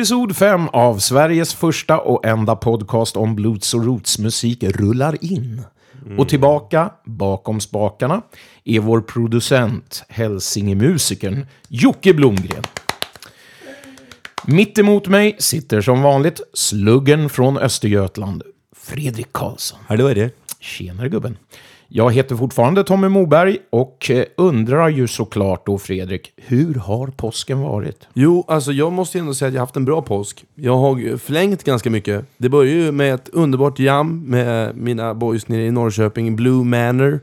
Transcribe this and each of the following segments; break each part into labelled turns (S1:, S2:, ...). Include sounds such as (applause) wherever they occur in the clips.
S1: Episod 5 av Sveriges första och enda podcast om blues och rootsmusik rullar in. Och tillbaka, bakom spakarna, är vår producent, hälsingemusikern Jocke Blomgren. Mitt emot mig sitter som vanligt sluggen från Östergötland, Fredrik Karlsson.
S2: Hallå är det.
S1: Tjenare gubben. Jag heter fortfarande Tommy Moberg och eh, undrar ju såklart då Fredrik, hur har påsken varit?
S2: Jo, alltså jag måste ju ändå säga att jag har haft en bra påsk. Jag har flängt ganska mycket. Det började ju med ett underbart jam med mina boys nere i Norrköping, Blue Manor.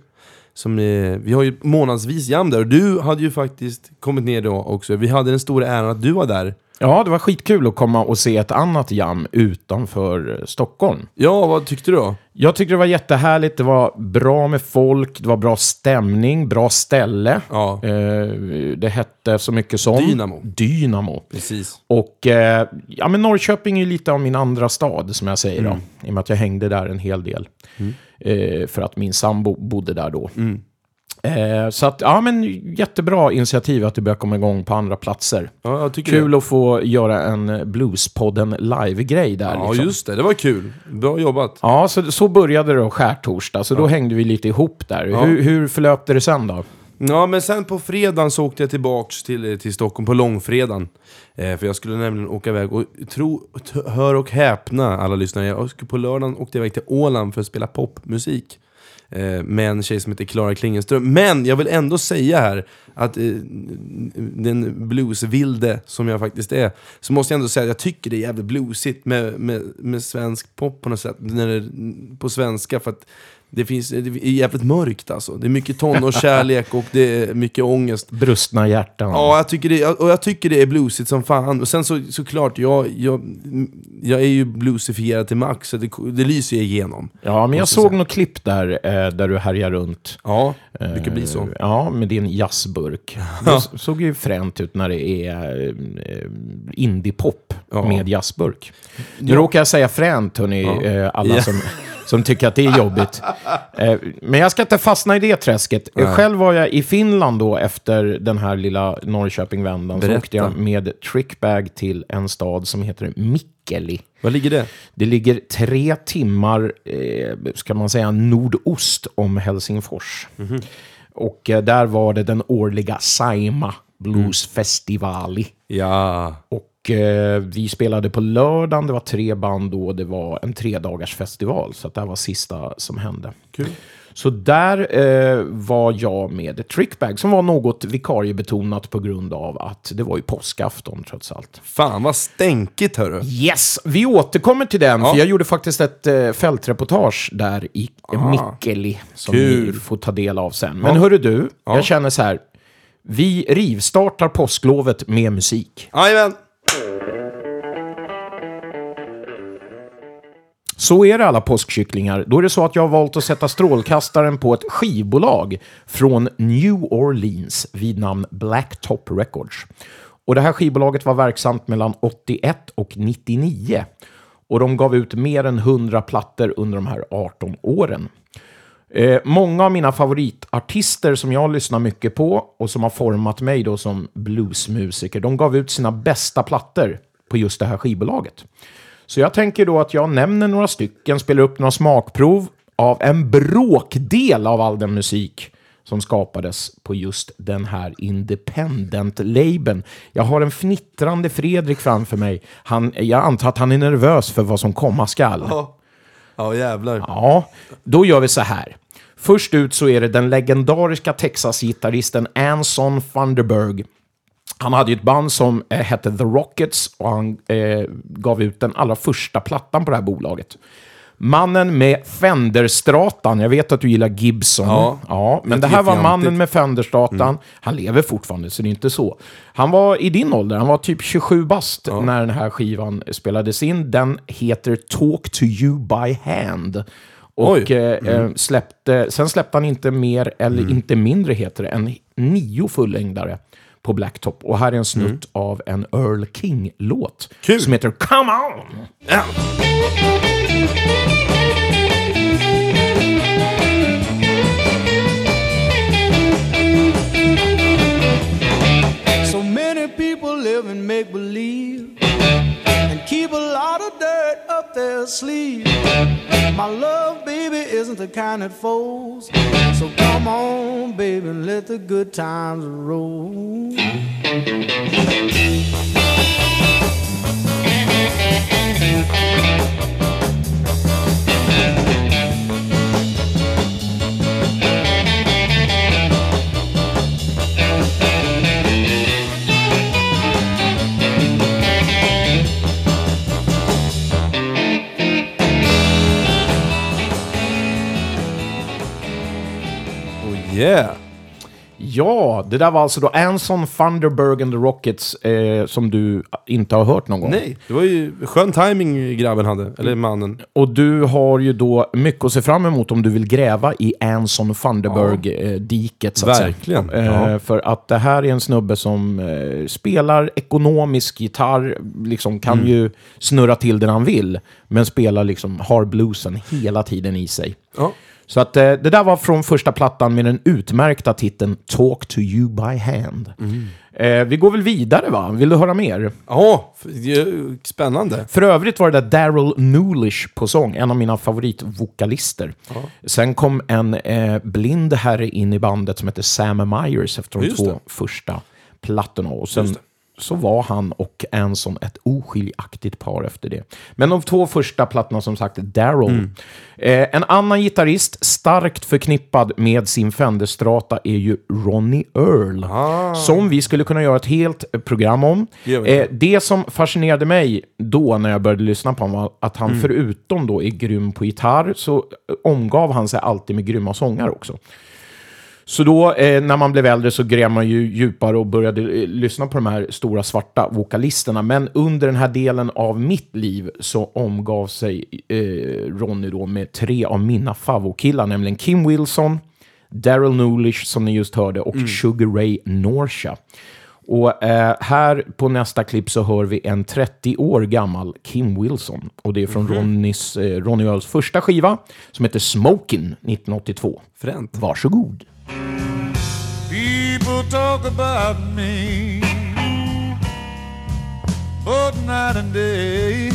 S2: Som, är, vi har ju månadsvis jam där och du hade ju faktiskt kommit ner då också. Vi hade den stora äran att du var där.
S1: Ja, det var skitkul att komma och se ett annat jam utanför eh, Stockholm.
S2: Ja, vad tyckte du då?
S1: Jag tyckte det var jättehärligt, det var bra med folk, det var bra stämning, bra ställe.
S2: Ja.
S1: Eh, det hette så mycket som...
S2: Dynamo.
S1: Dynamo.
S2: Precis.
S1: Och eh, ja, men Norrköping är ju lite av min andra stad, som jag säger då. I och med att jag hängde där en hel del. Eh, för att min sambo bodde där då. Eh, så att, ja men jättebra initiativ att det börjar komma igång på andra platser.
S2: Ja, jag tycker
S1: Kul
S2: det.
S1: att få göra en Bluespodden live-grej där.
S2: Ja,
S1: liksom.
S2: just det. Det var kul. Bra jobbat.
S1: Ja, så, så började det då skärtorsdag, så då hängde vi lite ihop där.
S2: Ja.
S1: Hur, hur förlöpte det sen då?
S2: Ja, men sen på fredagen så åkte jag tillbaks till, till Stockholm på långfredagen. Eh, för jag skulle nämligen åka iväg och tro, hör och häpna alla lyssnare. Jag skulle på lördagen åkte jag iväg till Åland för att spela popmusik. Eh, med en tjej som heter Klara Klingenström. Men jag vill ändå säga här att eh, den bluesvilde som jag faktiskt är, så måste jag ändå säga att jag tycker det är jävligt bluesigt med, med, med svensk pop på något sätt. När det, på svenska. För att det, finns, det är jävligt mörkt alltså. Det är mycket tonårskärlek och det är mycket ångest.
S1: Brustna hjärtan.
S2: Ja, jag tycker det, och jag tycker det är bluesigt som fan. Och sen så, såklart, jag, jag, jag är ju bluesifierad till max, så det, det lyser igenom.
S1: Ja, men jag såg
S2: säga.
S1: något klipp där, eh, där du härjar runt.
S2: Ja, det brukar bli så.
S1: Eh, Ja, med din jazzburk. Det såg ju fränt ut när det är eh, indiepop
S2: Ja.
S1: med jazzburk. Nu råkar jag säga fränt, hörni, eh, alla
S2: Ja.
S1: som, (laughs) som tycker att det är jobbigt. (laughs) Eh, men jag ska inte fastna i det träsket. Eh, Själv var jag i Finland då efter den här lilla Norrköping-vändan. Så åkte jag med trickbag till en stad som heter Mikkeli.
S2: Var ligger det?
S1: Det ligger tre timmar, eh, ska man säga, nordost om Helsingfors. Och eh, där var det den årliga Saima Bluesfestivali.
S2: Ja.
S1: Och vi spelade på lördagen, det var tre band då, det var en tredagars festival. Så att det här var sista som hände.
S2: Kul.
S1: Så där eh, var jag med Trickbag, som var något vikariebetonat på grund av att det var ju påskafton trots allt.
S2: Fan vad stänkigt hörru.
S1: Yes, vi återkommer till den,
S2: Ja.
S1: för jag gjorde faktiskt ett eh, fältreportage där i
S2: Ah.
S1: Mikkeli som
S2: Kul.
S1: ni får ta del av sen. Men hörru du, jag känner så här, vi rivstartar påsklovet med musik.
S2: Jajamän.
S1: Så är det alla påskkycklingar. Då är det så att jag har valt att sätta strålkastaren på ett skivbolag från New Orleans vid namn Blacktop Records. Och det här skivbolaget var verksamt mellan 81 och 99. Och de gav ut mer än 100 plattor under de här 18 åren. Eh, många av mina favoritartister som jag lyssnar mycket på och som har format mig då som bluesmusiker, de gav ut sina bästa plattor på just det här skivbolaget. Så jag tänker då att jag nämner några stycken, spelar upp några smakprov av en bråkdel av all den musik som skapades på just den här independent-labeln. Jag har en fnittrande Fredrik framför mig. Han, jag antar att han är nervös för vad som komma skall.
S2: Ja. Ja jävlar.
S1: Ja, då gör vi så här. Först ut så är det den legendariska Texas-gitarristen Anson Thunderberg. Han hade ju ett band som eh, hette The Rockets och han eh, gav ut den allra första plattan på det här bolaget. Mannen med Fenderstratan. Jag vet att du gillar Gibson.
S2: Ja.
S1: men
S2: Jag
S1: det här var mannen med Fenderstratan. Han lever fortfarande, så det är inte så. Han var i din ålder, han var typ 27 bast när den här skivan spelades in. Den heter Talk to you by hand. Och eh, eh, släppte, sen släppte han inte mer, eller inte mindre heter det, än nio fullängdare på Blacktop. Och här är en snutt av en Earl King-låt som heter Come On!
S2: Ja.
S3: So many people live and make believe lot of dirt up their sleeve. My love, baby, isn't the kind that folds. So come on, baby, let the good times roll.
S1: Ja, det där var alltså då Anson Thunderberg and the Rockets eh, som du inte har hört någon gång.
S2: Nej, det var ju skön timing grabben hade, eller mannen.
S1: Och du har ju då mycket att se fram emot om du vill gräva i Anson Thunderberg-diket, så att
S2: Verkligen,
S1: säga.
S2: ja.
S1: Eh, För att det här är en snubbe som eh, spelar ekonomisk gitarr, liksom kan
S2: Mm.
S1: ju snurra till den han vill, men spelar liksom, har bluesen hela tiden i sig.
S2: Ja.
S1: Så att eh, det där var från första plattan med den utmärkta titeln Talk to you by hand.
S2: Mm.
S1: Eh, vi går väl vidare va? Vill du höra mer?
S2: Ja, är spännande.
S1: För övrigt var det där Daryl Newlish på sång, en av mina favoritvokalister. Sen kom en eh, blind herre in i bandet som heter Sam Myers efter de
S2: Just
S1: två
S2: det.
S1: första plattorna. Och sen. så var han och Anson ett oskiljaktigt par efter det. Men de två första plattorna som sagt, Daryl.
S2: Mm.
S1: Eh, en annan gitarrist starkt förknippad med sin Fender Strata är ju Ronnie Earl. Som vi skulle kunna göra ett helt program om.
S2: Ah.
S1: Eh, det som fascinerade mig då när jag började lyssna på honom var att han förutom då är grym på gitarr så omgav han sig alltid med grymma sånger också. Så då eh, när man blev äldre så gräv man ju djupare och började eh, lyssna på de här stora svarta vokalisterna. Men under den här delen av mitt liv så omgav sig eh, Ronny då med tre av mina favokillar, nämligen Kim Wilson, Daryl Newlish som ni just hörde och Sugar Ray Norsha. Och eh, här på nästa klipp så hör vi en 30 år gammal Kim Wilson. Och det är från Ronnys, eh, Ronny Earls första skiva som heter Smokin 1982.
S2: Fränt.
S1: Varsågod.
S4: People talk about me both night and day.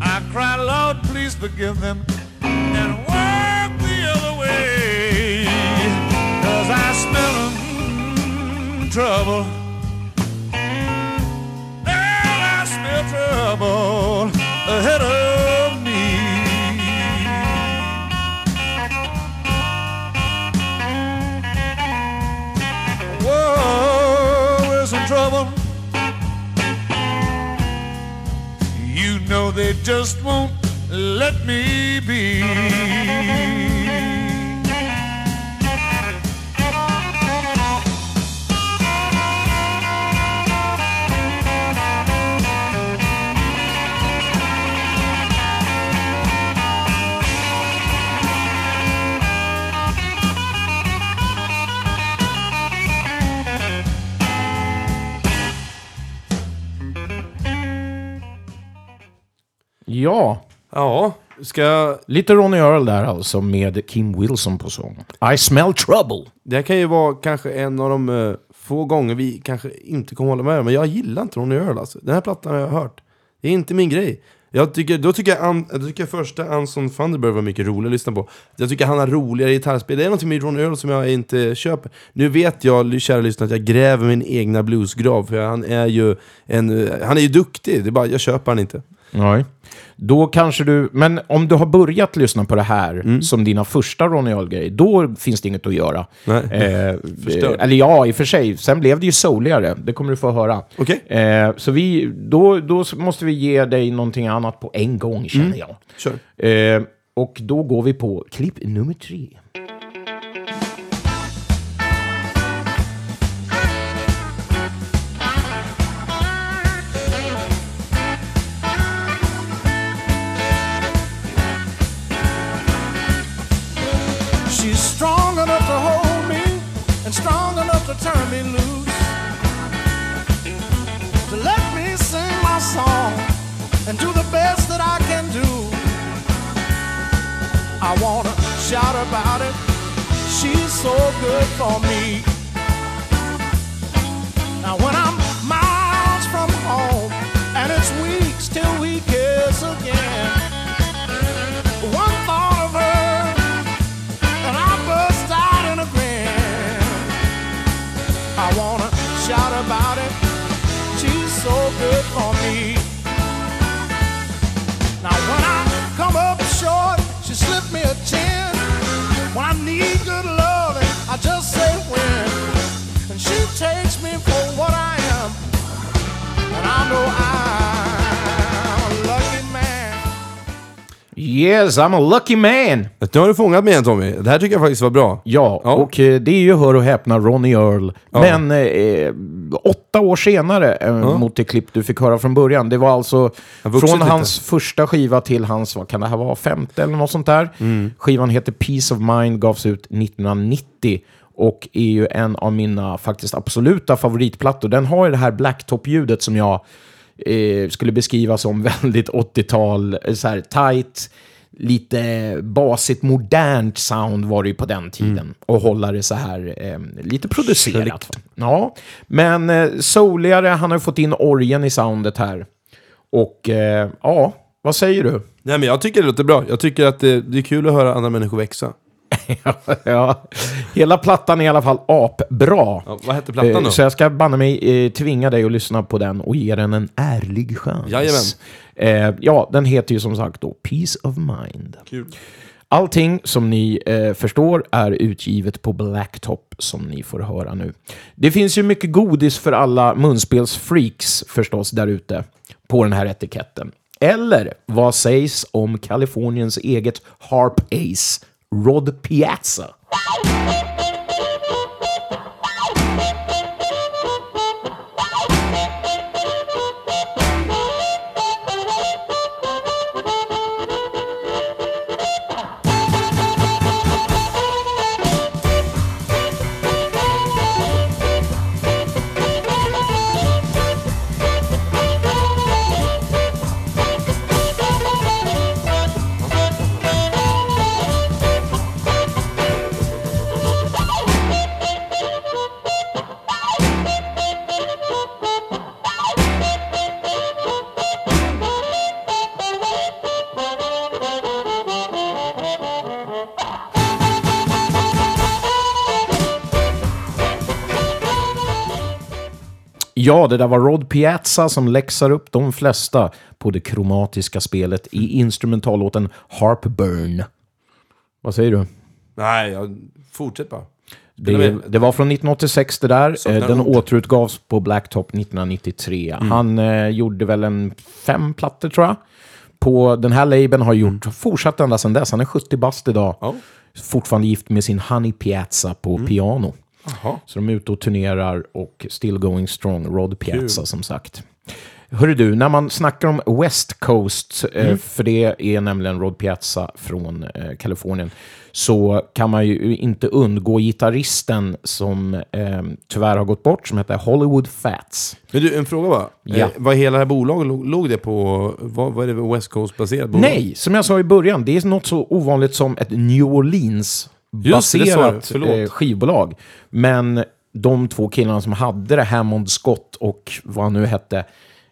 S4: I cry, Lord, please forgive them and walk the other way. Cause I smell mm, trouble. And I smell trouble ahead of they just won't let me be.
S1: Ja,
S2: Ja, ska
S1: lite Ronny Earl där alltså med Kim Wilson på sång. I smell trouble.
S2: Det här kan ju vara kanske en av de eh, få gånger vi kanske inte kommer hålla med men jag gillar inte Ronny Earl alltså. Den här plattan har jag hört. Det är inte min grej. Jag tycker, då, tycker jag, An, då tycker jag första Anson Thunderbird var mycket rolig att lyssna på. Jag tycker han har roligare gitarrspel. Det är någonting med Ronny Earl som jag inte köper. Nu vet jag, kära lyssnare, att jag gräver min egna bluesgrav. För han är ju en, eh, han är ju duktig. Det är bara, jag köper han inte.
S1: Nej. Då kanske du, men om du har börjat lyssna på det här
S2: Mm.
S1: som dina första Ronny Earl-grej, då finns det inget att göra.
S2: Nej.
S1: Eh,
S2: Förstörd.
S1: eller ja, i och för sig. Sen blev det ju souligare, det kommer du få höra.
S2: Okej.
S1: Eh, så vi, då, då måste vi ge dig någonting annat på en gång, känner
S2: Mm.
S1: jag.
S2: Kör.
S1: Eh, och då går vi på klipp nummer tre.
S3: Me loose. To let me sing my song and do the best that I can do. I wanna shout about it. She's so good for me. Now when
S1: Yes, I'm a lucky man!
S2: Nu har du fångat mig igen Tommy. Det här tycker jag faktiskt var bra.
S1: Ja,
S2: Ja.
S1: och eh, det är ju, hör och häpna, Ronnie Earl.
S2: Ja.
S1: Men eh, åtta år senare eh, mot det klipp du fick höra från början. Det var alltså
S2: har vuxit
S1: från
S2: lite.
S1: hans första skiva till hans, vad kan det här vara, femte eller något sånt där.
S2: Mm.
S1: Skivan heter Peace of Mind, gavs ut 1990 och är ju en av mina faktiskt absoluta favoritplattor. Den har ju det här blacktop-ljudet som jag eh, skulle beskriva som (laughs) väldigt 80-tal, eh, så här tight, lite basigt, modernt sound var det ju på den tiden. Och hålla det så här eh, lite producerat. Ja, men eh, souligare, han har ju fått in orgen i soundet här. Och eh, ja, vad säger du?
S2: Nej men jag tycker det låter bra. Jag tycker att det, det är kul att höra andra människor växa. (laughs)
S1: ja, hela plattan är i alla fall apbra.
S2: Ja, vad hette plattan då?
S1: Eh, Så jag ska banne mig eh, tvinga dig att lyssna på den och ge den en ärlig chans.
S2: Jajamän.
S1: Eh, ja, den heter ju som sagt då Peace of Mind.
S2: Kul.
S1: Allting som ni eh, förstår är utgivet på Blacktop som ni får höra nu. Det finns ju mycket godis för alla munspelsfreaks förstås där ute på den här etiketten. Eller vad sägs om Kaliforniens eget Harp Ace, Rod Piazza? Ja, det där var Rod Piazza som läxar upp de flesta på det kromatiska spelet i instrumentallåten Harpburn. Vad säger du?
S2: Nej, jag, fortsätt bara.
S1: Det, det var från 1986 det där. Eh, Den
S2: ord.
S1: återutgavs på Blacktop 1993. Han eh, gjorde väl en fem plattor tror jag. På den här labeln har gjort, fortsatt ända sedan dess. Han är 70 bast idag.
S2: Ja.
S1: Fortfarande gift med sin Honey Piazza på piano.
S2: Jaha.
S1: Så de är ute och turnerar och still going strong. Rod Piazza som sagt. Hörru du, när man snackar om West Coast, eh, för det är nämligen Rod Piazza från eh, Kalifornien, så kan man ju inte undgå gitarristen som eh, tyvärr har gått bort, som heter Hollywood Fats.
S2: Men du, en fråga bara.
S1: Ja.
S2: Eh, vad hela det här bolaget, låg, låg det på, vad, vad är det West Coast-baserat bolag?
S1: Nej, som jag sa i början, det är något så ovanligt som ett New
S2: Just Förlåt.
S1: eh, skivbolag. Men de två killarna som hade det, Hammond Scott och vad han nu hette,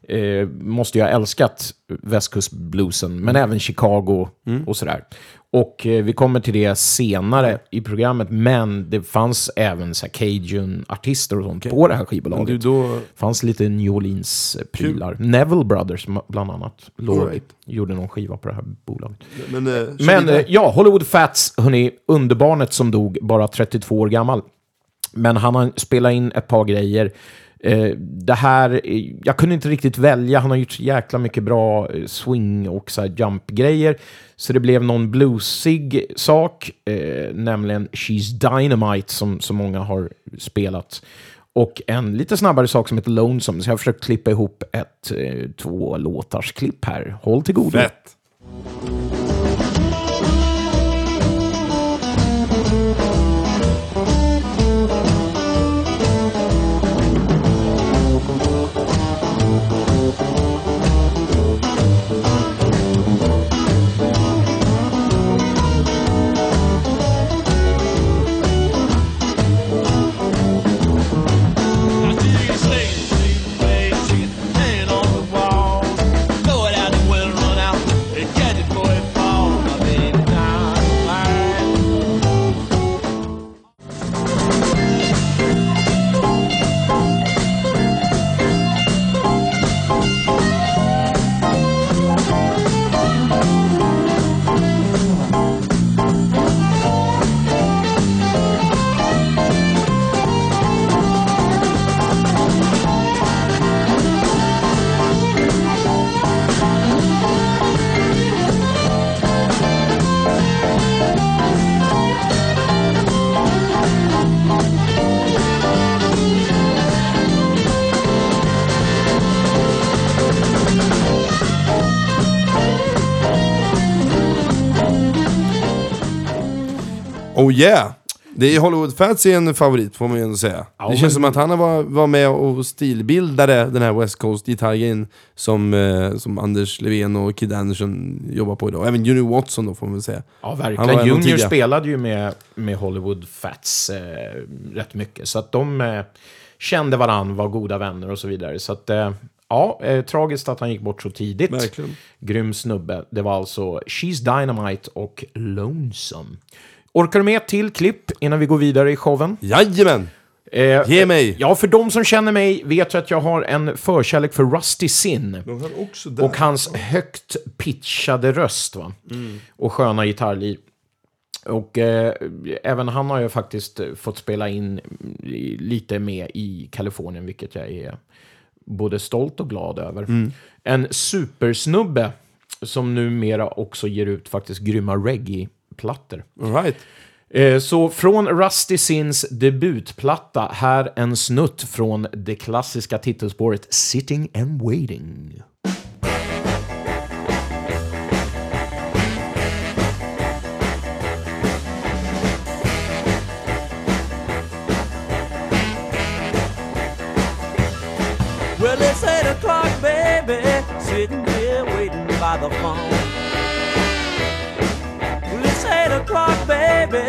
S1: eh, måste ju ha älskat västkustbluesen,
S2: Mm.
S1: men även Chicago och sådär. Och eh, vi kommer till det senare i programmet, men det fanns även så Cajun-artister och sånt på det här skivbolaget.
S2: du, då,
S1: Det fanns lite New Orleans-prylar. Neville Brothers bland annat låg,
S2: right.
S1: gjorde någon skiva på det här bolaget.
S2: men, eh,
S1: Men eh, ja, Hollywood Fats, hörni, underbarnet som dog, bara 32 år gammal. Men han har spelat in ett par grejer. Eh, det här, eh, jag kunde inte riktigt välja, han har gjort så jäkla mycket bra eh, swing och så här jump-grejer. Så det blev någon bluesig sak, eh, nämligen She's Dynamite som så många har spelat. Och en lite snabbare sak som heter Lonesome, så jag har försökt klippa ihop ett eh, två låtars klipp här. Håll till godo.
S2: Fett. Oh yeah! Det är Hollywood Fats är en favorit får man ju ändå säga.
S1: Ja,
S2: det
S1: men-
S2: känns som att han var, var med och stilbildade den här West Coast gitarren som, eh, som Anders Levén och Kid Anderson jobbar på idag. Även Junior Watson då får man väl säga.
S1: Ja, verkligen. Junior spelade ju med, med Hollywood Fats eh, rätt mycket. Så att de eh, kände varann, var goda vänner och så vidare. Så att, eh, ja, eh, tragiskt att han gick bort så tidigt.
S2: Verkligen.
S1: Grym snubbe. Det var alltså She's Dynamite och Lonesome. Orkar du med ett till klipp innan vi går vidare i showen?
S2: Jajamän!
S1: Eh,
S2: Ge mig!
S1: Ja, för de som känner mig vet ju att jag har en förkärlek för Rusty Sin. Och hans högt pitchade röst va? och sköna gitarrliv. Och eh, även han har ju faktiskt eh, fått spela in lite med i Kalifornien, vilket jag är både stolt och glad över. En supersnubbe som numera också ger ut faktiskt grymma reggae-plattor.
S2: All right.
S1: Eh, Så från Rusty Sins debutplatta, här en snutt från det klassiska titelspåret Sitting and Waiting.
S5: Well, it's eight o'clock, baby, sitting here waiting by the phone. O'clock, baby,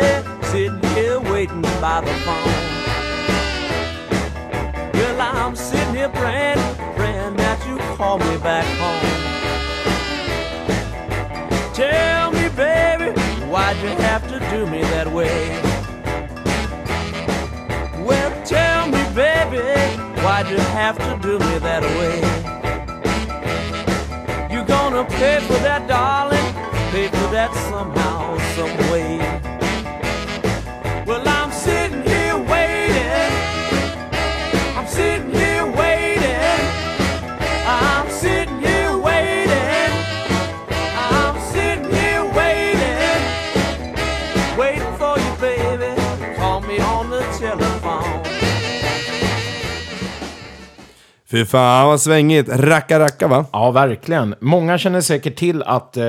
S5: sitting here waiting by the phone. Well, I'm sitting here praying, praying that you call me back home. Tell me, baby, why'd you have to do me that way? Well, tell me, baby, why'd you have to do me that way? You gonna pay for that, darling? Pay for that somehow,
S2: Fy fan vad svängigt. Racka racka va?
S1: Ja, verkligen. Många känner säkert till att eh,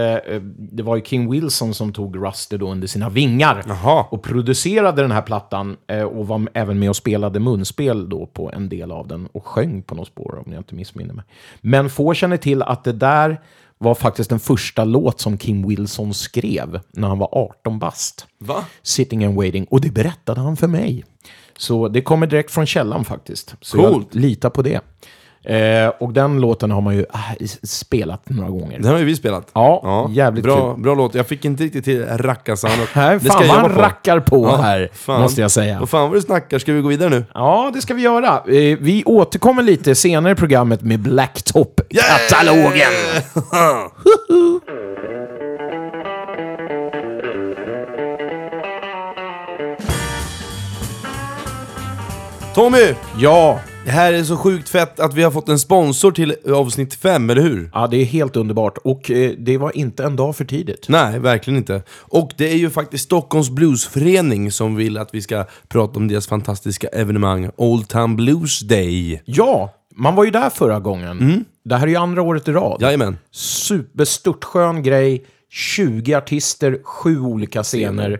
S1: det var ju King Wilson som tog Rusty då under sina vingar
S2: Jaha.
S1: och producerade den här plattan eh, och var även med och spelade munspel då på en del av den och sjöng på något spår om jag inte missminner mig. Men få känner till att det där var faktiskt den första låt som King Wilson skrev när han var 18 bast.
S2: Va?
S1: Sitting and waiting. Och det berättade han för mig. Så det kommer direkt från källan faktiskt. Så
S2: Coolt.
S1: jag litar på det. Eh, och den låten har man ju ah, spelat några gånger.
S2: Den har ju vi spelat.
S1: Ja, jävligt
S2: bra,
S1: kul.
S2: bra låt. Jag fick inte riktigt till rackarsoundet. (laughs) Det
S1: fan vad han rackar på
S2: Ja,
S1: här,
S2: fan.
S1: måste jag säga.
S2: Vad fan vad du snackar. Ska vi gå vidare nu?
S1: Ja, det ska vi göra. Eh, vi återkommer lite senare i programmet med Blacktop-katalogen. (laughs) (laughs)
S2: Tommy!
S1: Ja,
S2: Det här är så sjukt fett att vi har fått en sponsor till avsnitt 5, eller hur?
S1: ja, det är helt underbart. Och eh, det var inte en dag för tidigt.
S2: Nej, verkligen inte. Och det är ju faktiskt Stockholms Bluesförening som vill att vi ska prata om deras fantastiska evenemang Old Town Blues Day.
S1: Ja, man var ju där förra gången. Det här är ju andra året i rad.
S2: Jajamän.
S1: Superstörtskön grej. 20 artister, sju olika scener.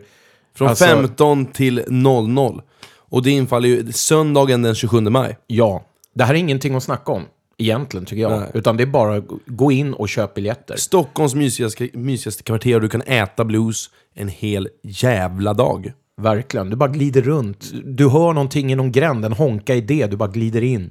S2: Från
S1: Alltså-
S2: 15 till 00. Och det infaller ju söndagen den 27 maj.
S1: Ja, det här är ingenting att snacka om. Egentligen, tycker jag.
S2: Nej.
S1: Utan det är bara att gå in och köpa biljetter.
S2: Stockholms mysigaste, mysigaste kvarter och du kan äta blues en hel jävla dag.
S1: Verkligen. Du bara glider runt. Du hör någonting i någon gränd, en honka idé, du bara glider in.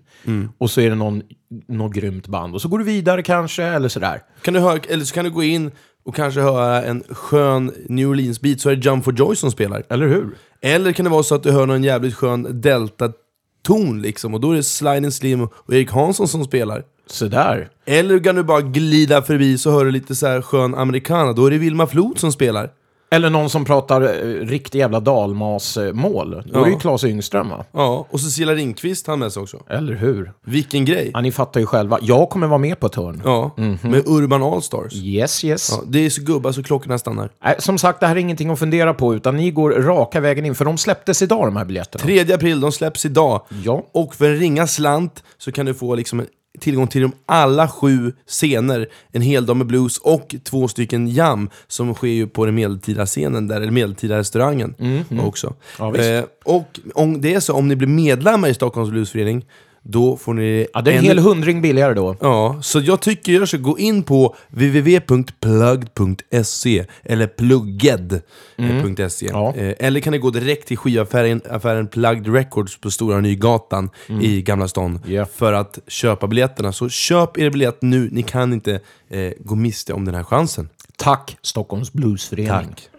S1: Och så är det någon, något grymt band. Och så går du vidare kanske, eller sådär.
S2: Kan du höra, eller så kan du gå in och kanske höra en skön New Orleans-beat, så är det Jump for Joy som spelar.
S1: Eller hur?
S2: Eller kan det vara så att du hör någon jävligt skön delta-ton liksom, och då är det Sliding Slim och Erik Hansson som spelar.
S1: Sådär.
S2: Eller kan du bara glida förbi så hör du lite så här skön americana, då är det Vilma Flod som spelar.
S1: Eller någon som pratar eh, riktig jävla dalmasmål. Då är det ju. Claes Yngström, va?
S2: Ja, och Cecilia Ringqvist han med sig också.
S1: Eller hur?
S2: Vilken grej!
S1: Ja, ni fattar ju själva. Jag kommer vara med på ett hörn.
S2: Ja, med Urban Allstars.
S1: Yes, yes.
S2: Ja, det är så gubbar så klockorna stannar.
S1: Nej, som sagt, det här är ingenting att fundera på, utan ni går raka vägen in. För de släpptes idag, de här biljetterna.
S2: 3 april, de släpps idag.
S1: Ja.
S2: Och för en ringa slant så kan du få liksom en tillgång till de alla sju scener, en hel dag med blues och två stycken jam som sker ju på den medeltida scenen, där, eller medeltida restaurangen också.
S1: Mhm. Ja, visst.
S2: eh, och om det är så, om ni blir medlemmar i Stockholms bluesförening, då får ni...
S1: Ja, det är en
S2: ännu-
S1: hel hundring billigare då.
S2: Ja, så jag tycker jag ska gå in på www.plugged.se eller plugged.se
S1: Ja.
S2: eh, Eller kan ni gå direkt till skivaffären affären Plugged Records på Stora Nygatan i Gamla stan
S1: Ja.
S2: för att köpa biljetterna. Så köp er biljett nu, ni kan inte eh, gå miste om den här chansen.
S1: Tack Stockholms Bluesförening.
S2: Tack.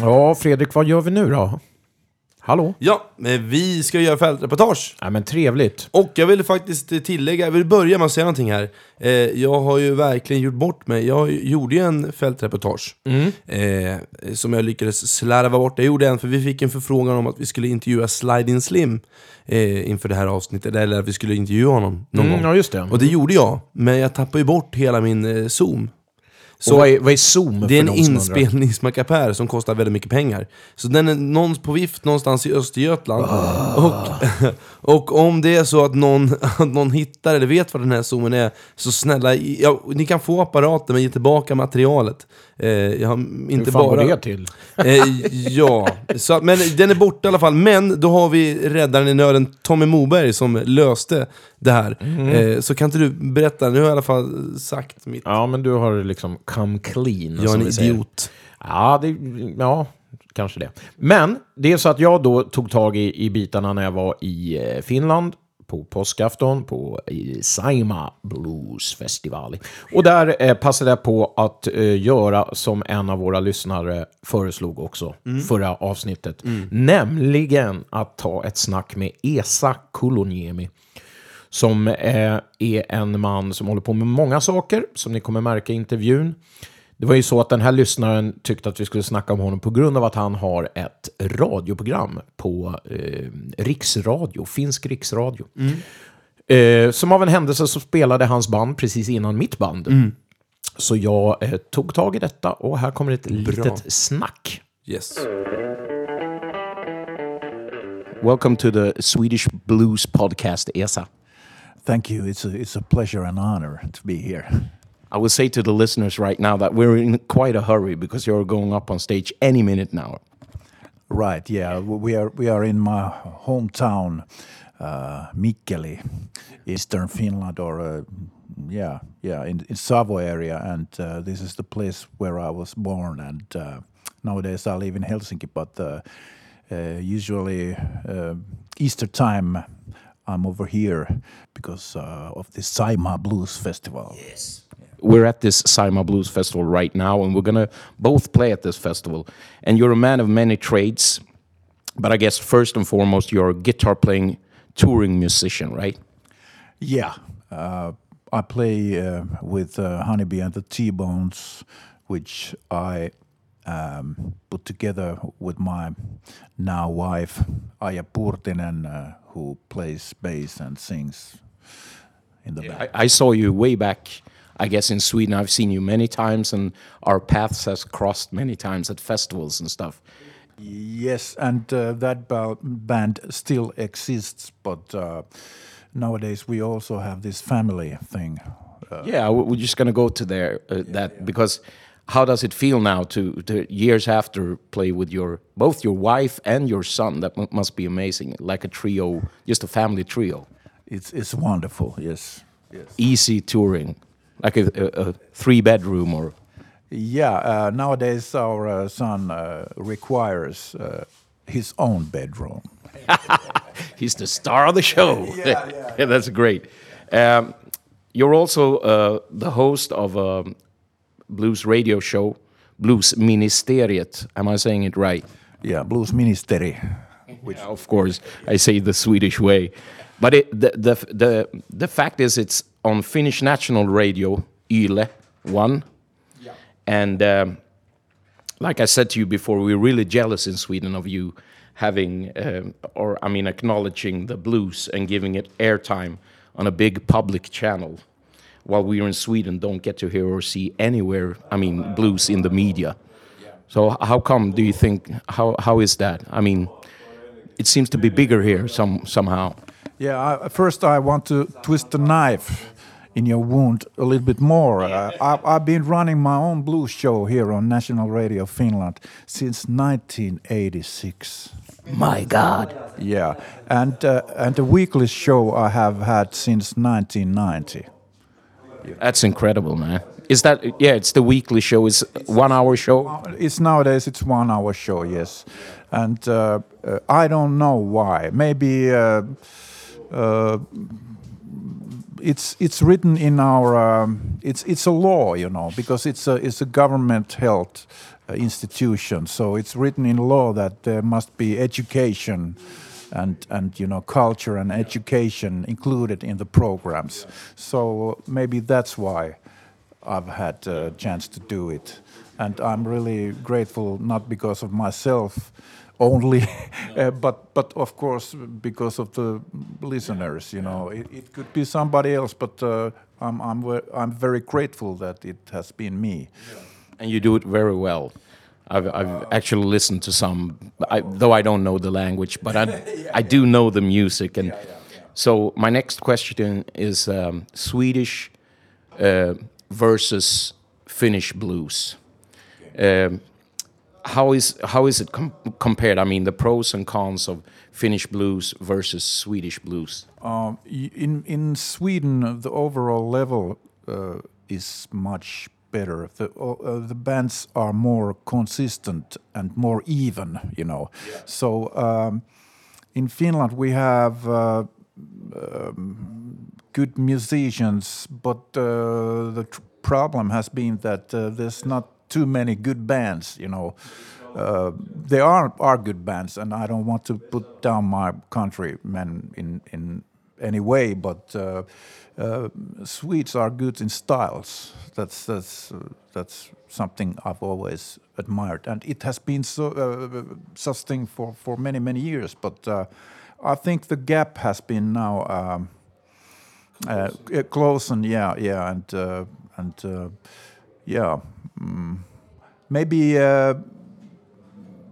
S1: Ja, Fredrik, vad gör vi nu då? Hallå?
S2: Ja, eh, vi ska göra fältreportage.
S1: Ja, men trevligt.
S2: Och jag vill faktiskt tillägga, jag vill börja med att säga någonting här. Eh, jag har ju verkligen gjort bort mig. Jag gjorde ju en fältreportage eh, som jag lyckades slarva bort. Jag gjorde en för vi fick en förfrågan om att vi skulle intervjua Slide-In Slim eh, inför det här avsnittet, eller att vi skulle intervjua honom någon
S1: Mm,
S2: gång.
S1: ja, just det.
S2: Och det gjorde jag, men jag tappade ju bort hela min Zoom.
S1: Så vad är, vad är Zoom
S2: Det är en inspelningsmackapär som kostar väldigt mycket pengar. Så den är någon på vift någonstans i Östergötland. Och, (laughs) och om det är så att någon, (laughs) att någon hittar eller vet vad den här zoomen är, så snälla, ja, ni kan få apparaten men ge tillbaka materialet. Eh, jag har
S1: Hur
S2: inte
S1: fan
S2: bara...
S1: går det till?
S2: Eh, ja, så, men den är borta i alla fall. Men då har vi räddaren i nöden Tommy Moberg som löste det här.
S1: Mm.
S2: Eh, så kan inte du berätta, nu har jag i alla fall sagt mitt...
S1: Ja, men du har liksom come clean.
S2: Jag är en
S1: säger.
S2: idiot.
S1: Ja, det, ja, kanske det. Men det är så att jag då tog tag i, i bitarna när jag var i eh, Finland på påskafton på Saima Blues Festival. Och där eh, passade jag på att eh, göra som en av våra lyssnare föreslog också förra avsnittet. Nämligen att ta ett snack med Esa Kuloniemi som eh, är en man som håller på med många saker, som ni kommer märka i intervjun. Det var ju så att den här lyssnaren tyckte att vi skulle snacka om honom på grund av att han har ett radioprogram på eh, riksradio, finsk riksradio. Eh, som av en händelse så spelade hans band precis innan mitt band. Så jag eh, tog tag i detta och här kommer ett litet snack.
S2: Yes.
S1: Welcome to the Swedish Blues Podcast, Esa.
S6: Thank you. It's a, it's a pleasure and honor to be here.
S1: I will say to the listeners right now that we're in quite a hurry because you're going up on stage any minute now.
S6: Right. Yeah. We are we are in my hometown, uh, Mikkeli, eastern Finland, or uh, yeah, yeah, in, in Savo area, and uh, this is the place where I was born. And uh, nowadays I live in Helsinki, but uh, uh, usually uh, Easter time. I'm over here because uh, of the Saima Blues Festival.
S1: We're at this Saima Blues Festival right now, and we're gonna both play at this festival. And you're a man of many trades, but I guess first and foremost, you're a guitar playing touring musician, right?
S6: Yeah, uh, I play uh, with uh, Honeybee and the T-Bones, which I um, put together with my now wife Aya Purtinen, uh, who plays bass and sings in the back.
S1: I, I saw you way back, I guess, in Sweden. I've seen you many times, and our paths has crossed many times at festivals and stuff.
S6: Yes, and uh, that ba- band still exists, but uh, nowadays we also have this family thing. Uh,
S1: Yeah, we- we're just gonna go to there uh, that because how does it feel now to, to years after play with your both your wife and your son? That mu- must be amazing, like a trio, just a family trio.
S6: it's it's wonderful. Yes, yes.
S1: Easy touring, like a, a, a three bedroom or
S6: Yeah, uh, nowadays our uh, son uh, requires uh, his own bedroom. (laughs)
S1: he's the star of the show. (laughs) Yeah, (laughs) yeah, that's great. Um, you're also uh, the host of a blues radio show, Blues Ministeriet. Am I saying it right?
S6: Yeah, Blues Ministeri.
S1: Yeah, of course, I say the Swedish way. But it, the, the, the, the fact is, it's on Finnish national radio, Yle 1. And um, like I said to you before, we're really jealous in Sweden of you having, um, or I mean, acknowledging the blues and giving it airtime on a big public channel. While we're in Sweden, don't get to hear or see anywhere, I mean, blues in the media. So how come do you think how how is that? I mean, it seems to be bigger here some somehow.
S6: Yeah, I, first I want to twist the knife in your wound a little bit more. Uh, I, I've been running my own blues show here on National Radio Finland since 1986.
S1: My God.
S6: Yeah, and uh, and the weekly show I have had since 1990.
S1: That's incredible, man. Is that yeah? It's the weekly show. It's one hour show.
S6: It's nowadays it's one hour show, yes, and uh, uh, I don't know why. Maybe uh, it's it's written in our um, it's it's a law, you know, because it's a it's a government held uh, institution, so it's written in law that there must be education. And, and you know culture and education included in the programs, so maybe that's why I've had a chance to do it. And I'm really grateful, not because of myself only, (laughs) (laughs) uh, but, but of course because of the listeners. You know, it, it could be somebody else, but uh, I'm, I'm, I'm very grateful that it has been me.
S1: and you do it very well. I've, I've actually listened to some, I, though I don't know the language, but I, (laughs) I do know the music. And so my next question is um, Swedish uh, versus Finnish blues. Um, how is how is it com- compared? I mean, the pros and cons of Finnish blues versus Swedish blues.
S6: Um, in in Sweden, the overall level uh, is much better. The uh, the bands are more consistent and more even. You know, so um, in Finland we have. Uh, um, good musicians, but uh, the tr- problem has been that uh, there's not too many good bands. You know, uh, there are are good bands, and I don't want to put down my countrymen in in any way, but uh, uh, Swedes are good in styles. That's that's uh, that's something I've always admired, and it has been so uh, such thing for for many many years. But uh, I think the gap has been now. Um, close and yeah, yeah, and and yeah, mm, maybe uh,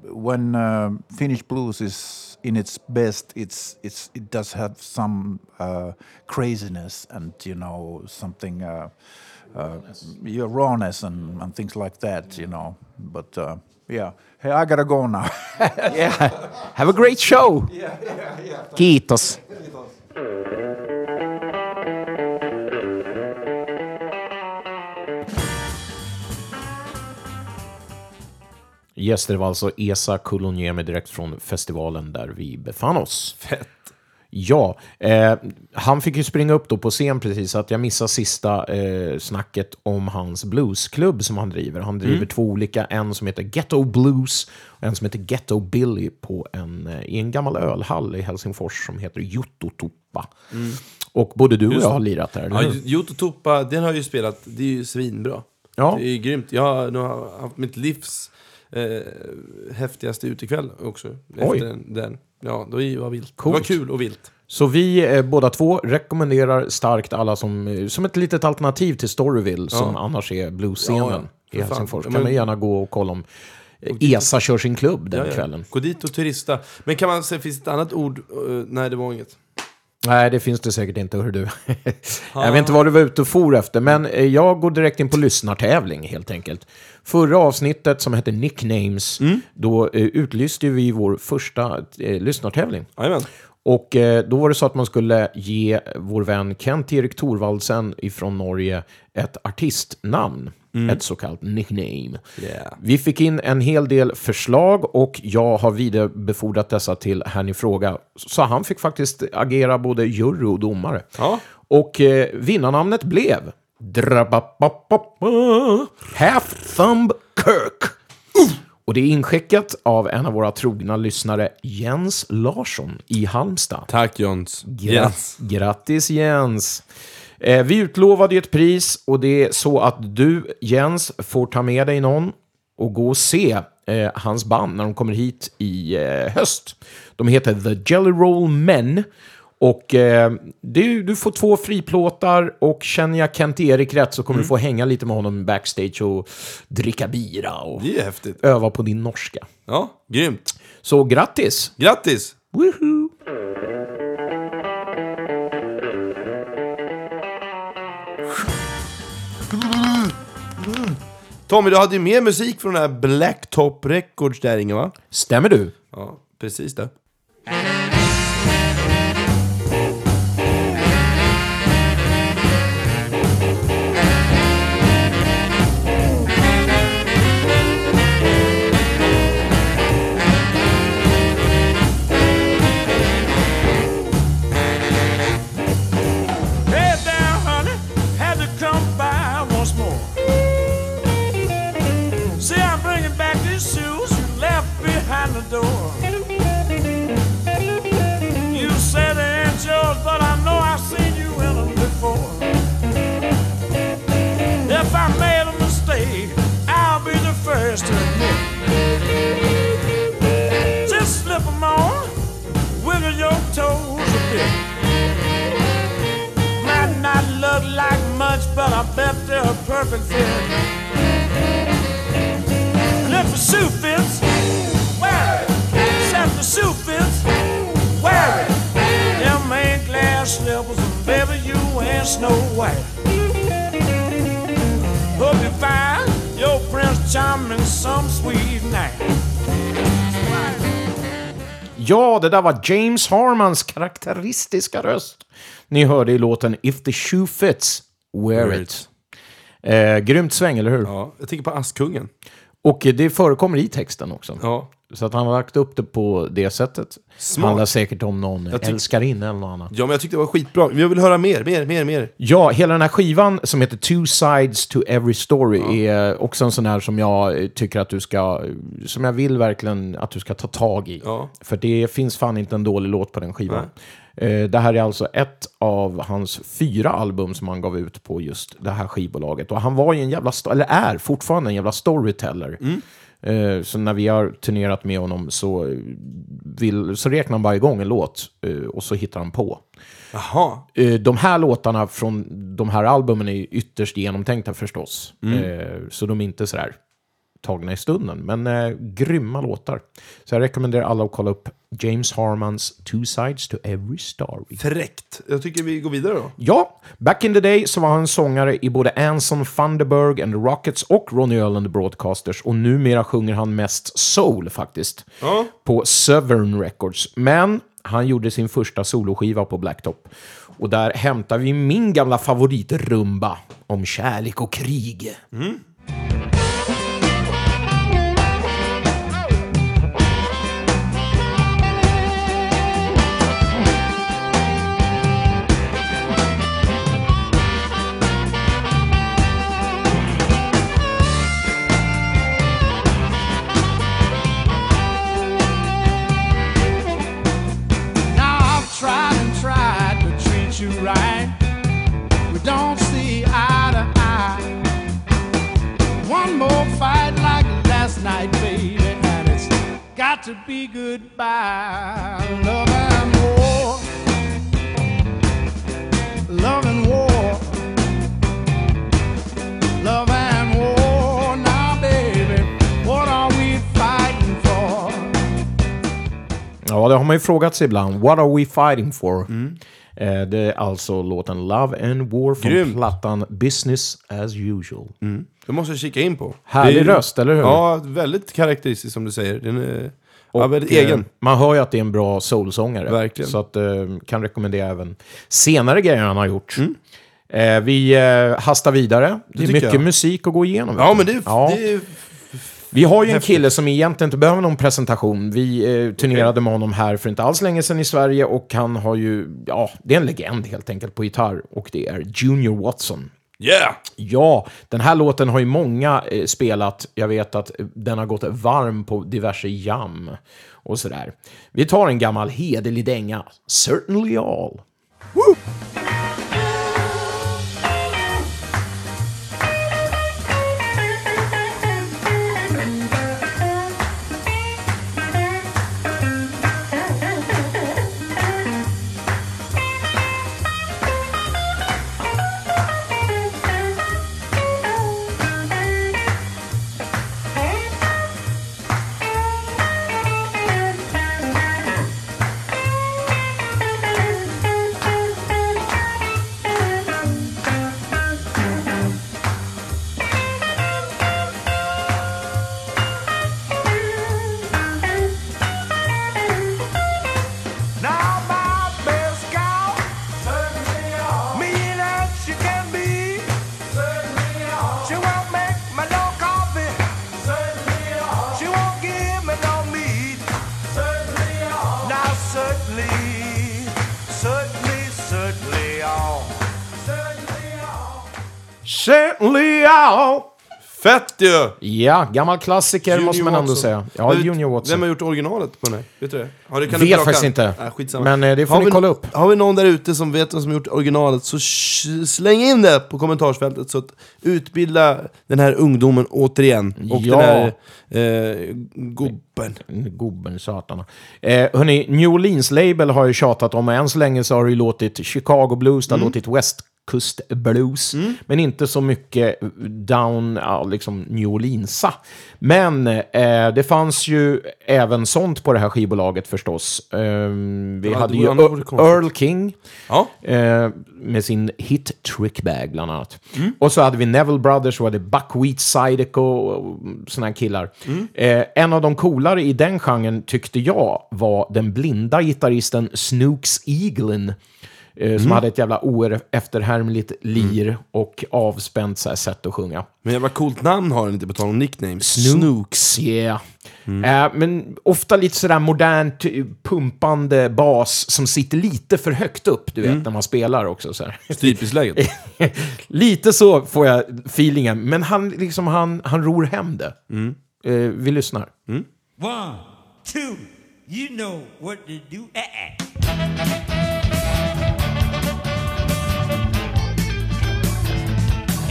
S6: when uh, Finnish blues is in its best, it's it's it does have some uh, craziness and you know something. Uh, uh, yeah, rawness and, and things like that, you know. But uh, yeah, hey, I gotta go now. (laughs)
S1: Yeah, have a great show. Yeah, yeah, yeah. Kiitos. Yes, det var alltså Esa Kuloniemi direkt från festivalen där vi befann oss.
S2: Fett.
S1: Ja, eh, han fick ju springa upp då på scen precis, så att jag missade sista eh, snacket om hans bluesklubb som han driver. Han driver två olika, en som heter Ghetto Blues och en som heter Ghetto Billy på en, eh, i en gammal ölhall i Helsingfors som heter Juttotuppa. Och både du och jag har lirat där, eller
S2: Ja? Jototoppa, den har ju spelat, det är ju svinbra.
S1: Ja.
S2: Det är grymt. Jag har nog haft mitt livs eh, häftigaste utekväll också.
S1: Oj.
S2: Efter den. Ja, det var vilt.
S1: Coolt.
S2: Det var kul och vilt.
S1: Så vi eh, båda två rekommenderar starkt alla som, eh, som ett litet alternativ till Storyville, som annars är bluesscenen
S2: Ja, ja.
S1: i
S2: fan.
S1: Helsingfors.
S2: Ja,
S1: kan man gärna gå och kolla om eh, ESA kör sin klubb den
S2: Ja, ja.
S1: kvällen.
S2: Gå dit och turista. Men kan man säga, finns det ett annat ord? Eh, nej, det var inget.
S1: Nej, det finns det säkert inte, hör du. (laughs) jag vet inte vad du var ute och for efter, men eh, jag går direkt in på lyssnartävling helt enkelt. Förra avsnittet som hette Nicknames, då eh, utlyste vi vår första eh, lyssnartävling.
S2: Jajamän.
S1: Och eh, då var det så att man skulle ge vår vän Kent-Erik Thorvaldsen ifrån Norge ett artistnamn. Ett så kallat nickname.
S2: Yeah.
S1: Vi fick in en hel del förslag och jag har vidarebefordrat dessa till herrn i fråga. Så han fick faktiskt agera både jury och domare.
S2: Ja.
S1: Och eh, vinnarnamnet blev Half Thumb Kirk. Och det är inskickat av en av våra trogna lyssnare, Jens Larsson i Halmstad.
S2: Tack Jons.
S1: Gra-
S2: Yes.
S1: Grattis Jens! Eh, vi utlovade ju ett pris och det är så att du, Jens, får ta med dig någon och gå och se eh, hans band när de kommer hit i eh, höst. De heter The Jelly Roll Men Och eh, du, du får två friplåtar och känner jag Kent-Erik rätt så kommer du få hänga lite med honom backstage och dricka bira och öva på din norska.
S2: Ja, grymt.
S1: Så grattis!
S2: Grattis!
S1: Woohoo!
S2: Tommy, du hade ju mer musik från den här Blacktop Records där inne va?
S1: Stämmer du?
S2: Ja, precis det.
S1: Det där var James Harmans karaktäristiska röst. Ni hörde i låten If the shoe fits, wear
S2: Wear
S1: it. Eh, grymt sväng, eller hur?
S2: Ja, jag tänker på Askungen.
S1: Och det förekommer i texten också.
S2: Ja.
S1: Så att han har lagt upp det på det sättet.
S2: Smart.
S1: Handlar säkert om någon
S2: tyck-
S1: älskarinna eller något annat.
S2: ja, men jag tyckte det var skitbra. Jag vill höra mer, mer, mer, mer.
S1: Ja, hela den här skivan som heter Two Sides to Every Story är också en sån här som jag tycker att du ska, som jag vill verkligen att du ska ta tag i.
S2: Ja.
S1: För det finns fan inte en dålig låt på den skivan. Eh, Det här är alltså ett av hans fyra album som han gav ut på just det här skivbolaget. Och han var ju en jävla, eller är fortfarande en jävla storyteller. Eh, Så när vi har turnerat med honom så, eh, vill, så räknar han bara igång en låt eh, och så hittar han på.
S2: Jaha.
S1: Eh, De här låtarna från de här albumen är ytterst genomtänkta förstås. Eh, Så de är inte sådär tagna i stunden. Men eh, grymma låtar. Så jag rekommenderar alla att kolla upp James Harmans Two Sides to Every Story.
S2: Fräckt. Jag tycker vi går vidare då.
S1: Ja, back in the day så var han sångare i både Anson Thunderberg and the Rockets och Ronnie Earl and the Broadcasters. Och numera sjunger han mest soul faktiskt.
S2: Ja.
S1: På Southern Records. Men han gjorde sin första soloskiva på Blacktop. Och där hämtar vi min gamla favoritrumba om kärlek och krig.
S3: Now to be goodbye. Love and war. Love and war. Love and war. Now, baby, what are we fighting for?
S1: Ja, det har man ju frågat sig ibland. What are we fighting for? Eh, det är alltså låten Love and War från
S2: Grymt.
S1: plattan Business as usual.
S2: Det måste jag kika in på.
S1: Härlig
S2: Det är-
S1: röst, eller hur?
S2: Ja, väldigt karaktäristisk som du säger. Den är ja,
S1: Och,
S2: väldigt
S1: eh,
S2: egen.
S1: Man hör ju att det är en bra soulsångare.
S2: Verkligen.
S1: Så att, eh, kan rekommendera även senare grejer han har gjort.
S2: Mm.
S1: Eh, vi eh, hastar vidare. Det, är
S2: tycker
S1: mycket
S2: jag.
S1: musik att gå igenom.
S2: Ja, men det är...
S1: Ja.
S2: Det är
S1: Vi har ju en kille som egentligen inte behöver någon presentation. Vi eh, turnerade med honom här för inte alls länge sedan i Sverige och han har ju, ja, det är en legend helt enkelt på gitarr och det är Junior Watson.
S2: Yeah!
S1: Ja, den här låten har ju många eh, spelat. Jag vet att eh, den har gått varm på diverse jam och sådär. Vi tar en gammal hederlig dänga. Certainly all. certainly
S2: Fett ju!
S1: Ja, gammal klassiker
S2: Junior
S1: måste man ändå
S2: Watson.
S1: säga. Ja,
S2: vet-
S1: Junior Watson.
S2: Vem har gjort originalet på den här? Vet du det? Har det kan
S1: Vet
S2: du
S1: faktiskt inte.
S2: Skitsamma.
S1: Men, eh, det får
S2: har
S1: ni
S2: vi,
S1: kolla upp.
S2: Har vi någon där ute som vet vem som gjort originalet så släng in det på kommentarsfältet så att utbilda den här ungdomen återigen. Och
S1: Ja.
S2: den här eh, gubben.
S1: Gubben, satarna. Eh, hörni, New Orleans Label har ju tjatat om, och än så länge så har det ju låtit Chicago Blues, det har låtit West Coast Blues, men inte så mycket down, liksom New Orleansa. Men eh, det fanns ju även sånt på det här skivbolaget förstås. Ehm, vi
S2: Ja,
S1: hade ju. Earl King,
S2: Ja.
S1: Eh, med sin hit Trickbag bland annat. Och så hade vi Neville Brothers, och hade Buckwheat Zydeco och såna här killar. Eh, en av de coolare i den genren tyckte jag var den blinda gitarristen Snooks Eaglin. Eh, som hade ett jävla oefterhärmligt lir och avspänt så här, sätt att sjunga.
S2: Men jävla coolt namn har den inte på tal om nickname.
S1: Snooks, yeah. Eh, men ofta lite sådär modernt pumpande bas som sitter lite för högt upp, du vet, när man spelar också. Så här. (laughs) (laughs) Lite så får jag feelingen, men han, liksom, han, han ror hem det. Eh, vi lyssnar.
S7: One, two, you know what to do. Eh, eh.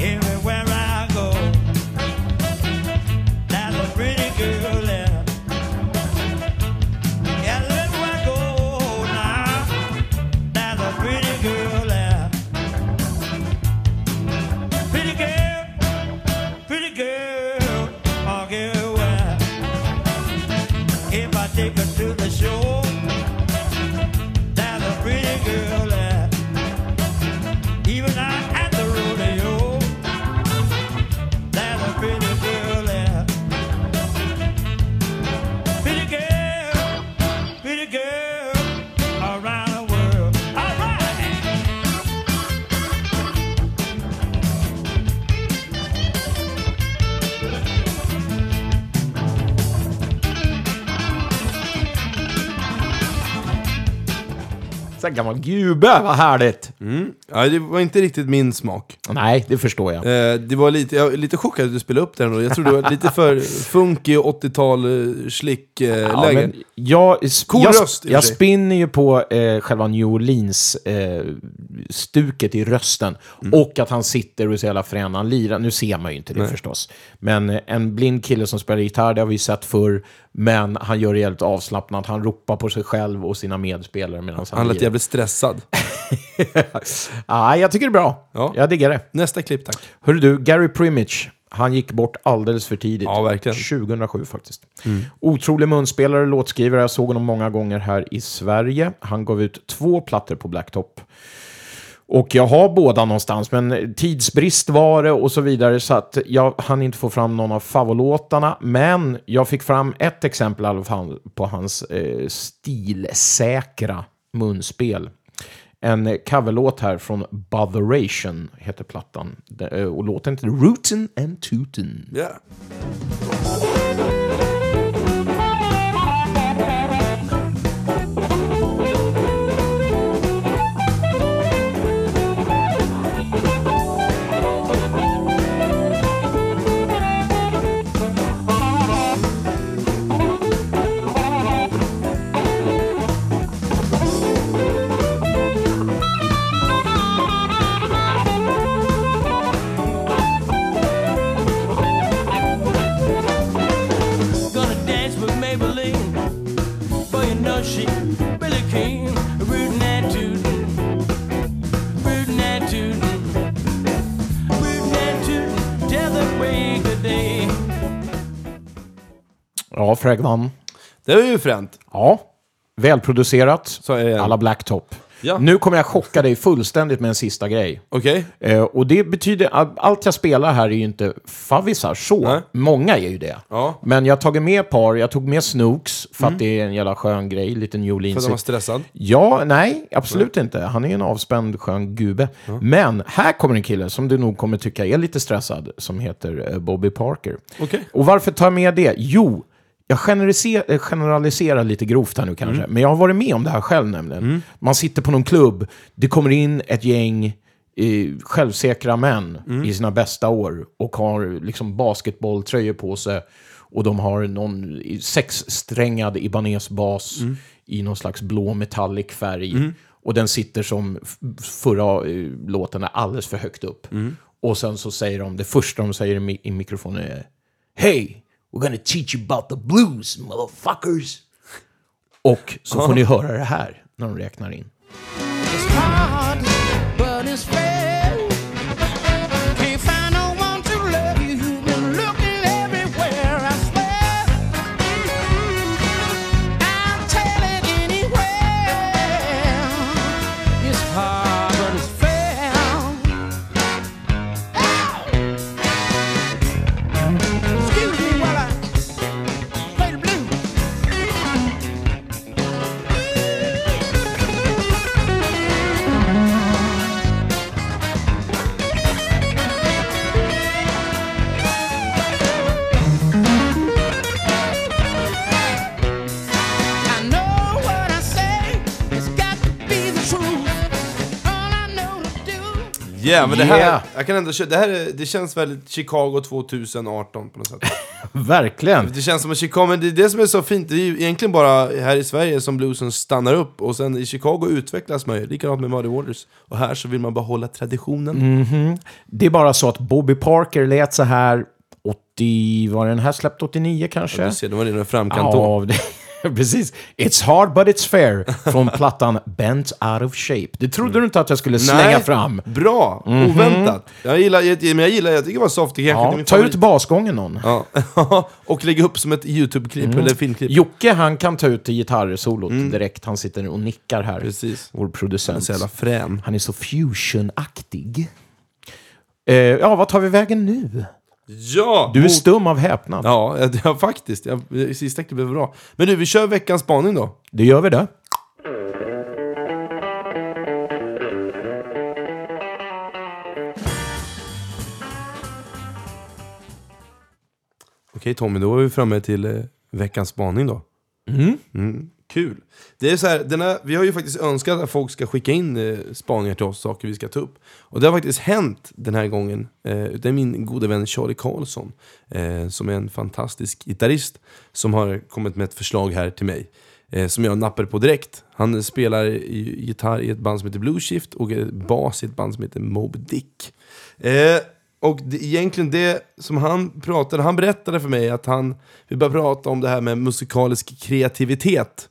S7: Everywhere I
S1: Så här gammal gube, vad härligt!
S2: Ja, det var inte riktigt min smak.
S1: Nej, det förstår jag.
S2: Eh, det var lite, jag är lite chockad att du spelade upp den och jag tror det var lite för (laughs) funky 80-tal uh, slick uh,
S1: Ja,
S2: läge.
S1: men jag,
S2: Cool
S1: jag,
S2: röst, i och för
S1: jag
S2: sig.
S1: spinner ju på eh, själva New Orleans-stuket i rösten.
S2: Mm.
S1: Och att han sitter och så jävla frän. Han lirar. Nu ser man ju inte det förstås. Men eh, en blind kille som spelar gitarr, det har vi sett förr. Men han gör det jävligt avslappnat. Han ropar på sig själv och sina medspelare medan han,
S2: Han lät jävligt stressad. (laughs)
S1: ah, jag tycker det är bra.
S2: Ja.
S1: Jag diggar det.
S2: Nästa klipp tack.
S1: Hörru du, Gary Primage. Han gick bort alldeles för tidigt.
S2: Ja, verkligen.
S1: 2007 faktiskt. Otrolig munspelare, låtskrivare. Jag såg honom många gånger här i Sverige. Han gav ut två plattor på Blacktop. Och jag har båda någonstans, men tidsbrist var det och så vidare, så att jag hann inte få fram någon av favoritlåtarna. Men jag fick fram ett exempel i alla fall på hans eh, stilsäkra munspel. En coverlåt här från Botheration heter plattan. Eh, och låten heter Rootin' and Tootin'. Yeah. Fregman.
S2: Det var ju fränt.
S1: Ja, välproducerat.
S2: Så är det.
S1: Alla Blacktop.
S2: Ja.
S1: Nu kommer jag chocka dig fullständigt med en sista grej.
S2: Okej?
S1: Eh, och det betyder att allt jag spelar här är ju inte favvisar så.
S2: Nej.
S1: Många är ju det.
S2: Ja.
S1: Men jag har tagit med par. Jag tog med Snooks för att det är en jävla skön grej. Lite New
S2: För att
S1: Orleans.
S2: han var stressad.
S1: Ja, nej, absolut inte. Han är ju en avspänd, skön gubbe. Men här kommer en kille som du nog kommer tycka är lite stressad, som heter eh, Bobby Parker.
S2: Okej.
S1: Och varför tar jag med det? Jo, jag generaliser, eh, generaliserar lite grovt här nu kanske,
S2: Mm.
S1: men jag har varit med om det här själv nämligen. Man sitter på någon klubb, det kommer in ett gäng eh, självsäkra män i sina bästa år och har liksom basketbolltröjor på sig. Och de har någon sexsträngad Ibanez-bas i någon slags blå metallic färg. Och den sitter som förra eh, låten är alldeles för högt upp. Och sen så säger de, det första de säger i, mi- i mikrofonen är Hey, we're gonna teach you about the blues, motherfuckers. Och så får ni (laughs) höra det här när de räknar in.
S2: Yeah, men det här,
S1: Yeah.
S2: jag kan ändå, kö- det här är, det känns väldigt Chicago 2018 på något sätt. (laughs)
S1: Verkligen.
S2: Det känns som att Chicago, men det är det som är så fint, det är ju egentligen bara här i Sverige som bluesen stannar upp och sen i Chicago utvecklas man ju, likadant med Muddy Waters. Och här så vill man behålla traditionen.
S1: Det är bara så att Bobby Parker lät så här 80, var den här släppt 89 kanske?
S2: Du ser, de var redan i framkant då.
S1: Ja, det, (laughs) precis. It's hard but it's fair (laughs) från plattan Bent out of shape. Det trodde du inte att jag skulle slänga fram.
S2: Bra! Oväntat. Jag gillar, jag, men jag gillar, jag tycker det var soft, det
S1: Ja,
S2: är
S1: ta
S2: favorit.
S1: ut basgången någon.
S2: Ja, (laughs) och lägga upp som ett YouTube-klipp
S1: Mm.
S2: eller filmklipp.
S1: Jocke, han kan ta ut gitarrsolot direkt. Han sitter och nickar här.
S2: Precis.
S1: Vår producent.
S2: Så jävla frän.
S1: Han är så fusion-aktig. Eh, ja, vad tar vi vägen nu?
S2: Ja!
S1: Du är
S2: mot-
S1: stum av häpnad.
S2: Ja, (laughs) ja, faktiskt. Jag, sista klippet var bra. Men du, vi kör veckans spaning då.
S1: Det gör vi det.
S2: Okej Tommy, då är vi framme till eh, veckans spaning då. Mm, Kul. Det är så här, den här, vi har ju faktiskt önskat att folk ska skicka in eh, spaningar till oss, saker vi ska ta upp. Och det har faktiskt hänt den här gången. Eh, det är min gode vän Charlie Karlsson, eh, som är en fantastisk gitarrist, som har kommit med ett förslag här till mig. Eh, som jag nappar på direkt. Han spelar i, gitarr i ett band som heter Blue Shift och bas i ett band som heter Mob Dick. Eh, och det, egentligen det som han pratade, han berättade för mig att han, vi började prata om det här med musikalisk kreativitet.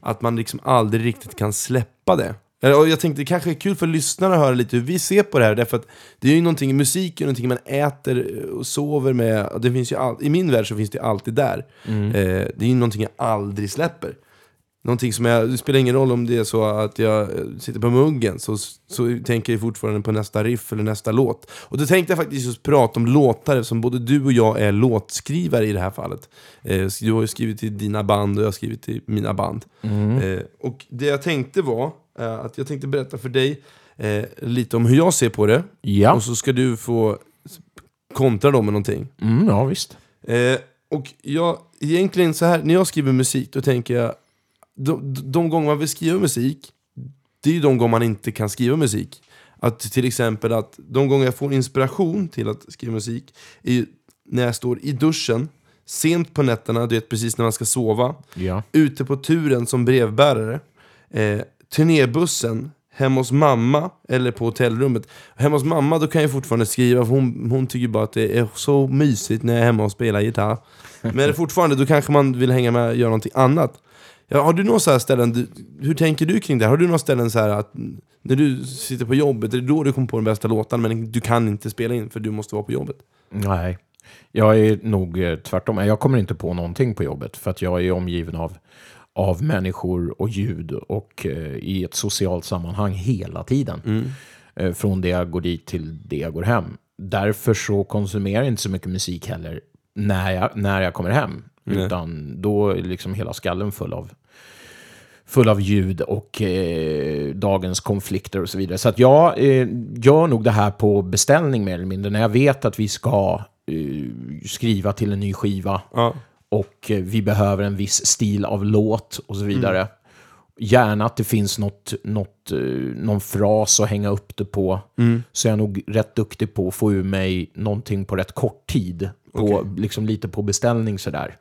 S2: Att man liksom aldrig riktigt kan släppa det. Och jag tänkte det kanske är kul för lyssnarna att höra lite hur vi ser på det här, därför att det är ju någonting, musik är någonting man äter och sover med, det finns ju all, i min värld så finns det alltid där. Eh, det är ju någonting jag aldrig släpper. Någonting som jag, det spelar ingen roll om det är så att jag eh, sitter på muggen, så, så tänker jag fortfarande på nästa riff eller nästa låt. Och då tänkte jag faktiskt just prata om låtar, som både du och jag är låtskrivare i det här fallet. Eh, du har ju skrivit till dina band och jag har skrivit till mina band. Eh, och det jag tänkte var eh, att jag tänkte berätta för dig eh, lite om hur jag ser på det.
S1: Ja.
S2: Och så ska du få kontra då med någonting.
S1: Mm, ja, visst.
S2: Eh, och jag, egentligen så här, när jag skriver musik, då tänker jag, de, de gånger man vill skriva musik, det är ju de gånger man inte kan skriva musik. Att till exempel att de gånger jag får inspiration till att skriva musik, är ju när jag står i duschen, sent på nätterna, du vet precis när man ska sova,
S1: Ja.
S2: ute på turen som brevbärare, eh, turnébussen, hemma hos mamma eller på hotellrummet. Hemma hos mamma då kan jag fortfarande skriva, för hon, hon tycker bara att det är så mysigt när jag är hemma och spelar gitarr. Men fortfarande, då kanske man vill hänga med och göra någonting annat. Ja, har du några så ställen, du, hur tänker du kring det? Har du några ställen så att när du sitter på jobbet, är det då du kommer på den bästa låten men du kan inte spela in för du måste vara på jobbet?
S1: Nej, jag är nog eh, tvärtom. Jag kommer inte på någonting på jobbet för att jag är omgiven av, av människor och ljud och eh, i ett socialt sammanhang hela tiden. Eh, från det jag går dit till det jag går hem. Därför så konsumerar jag inte så mycket musik heller när jag, när jag kommer hem. Utan då är liksom hela skallen full av full av ljud och eh, dagens konflikter och så vidare. Så att jag eh, gör nog det här på beställning mer eller mindre. När jag vet att vi ska eh, skriva till en ny skiva
S2: Ja.
S1: och eh, vi behöver en viss stil av låt och så vidare. Gärna att det finns något, något, eh, någon fras att hänga upp det på. Så jag är nog rätt duktig på att få ur mig någonting på rätt kort tid. På, liksom lite på beställning sådär.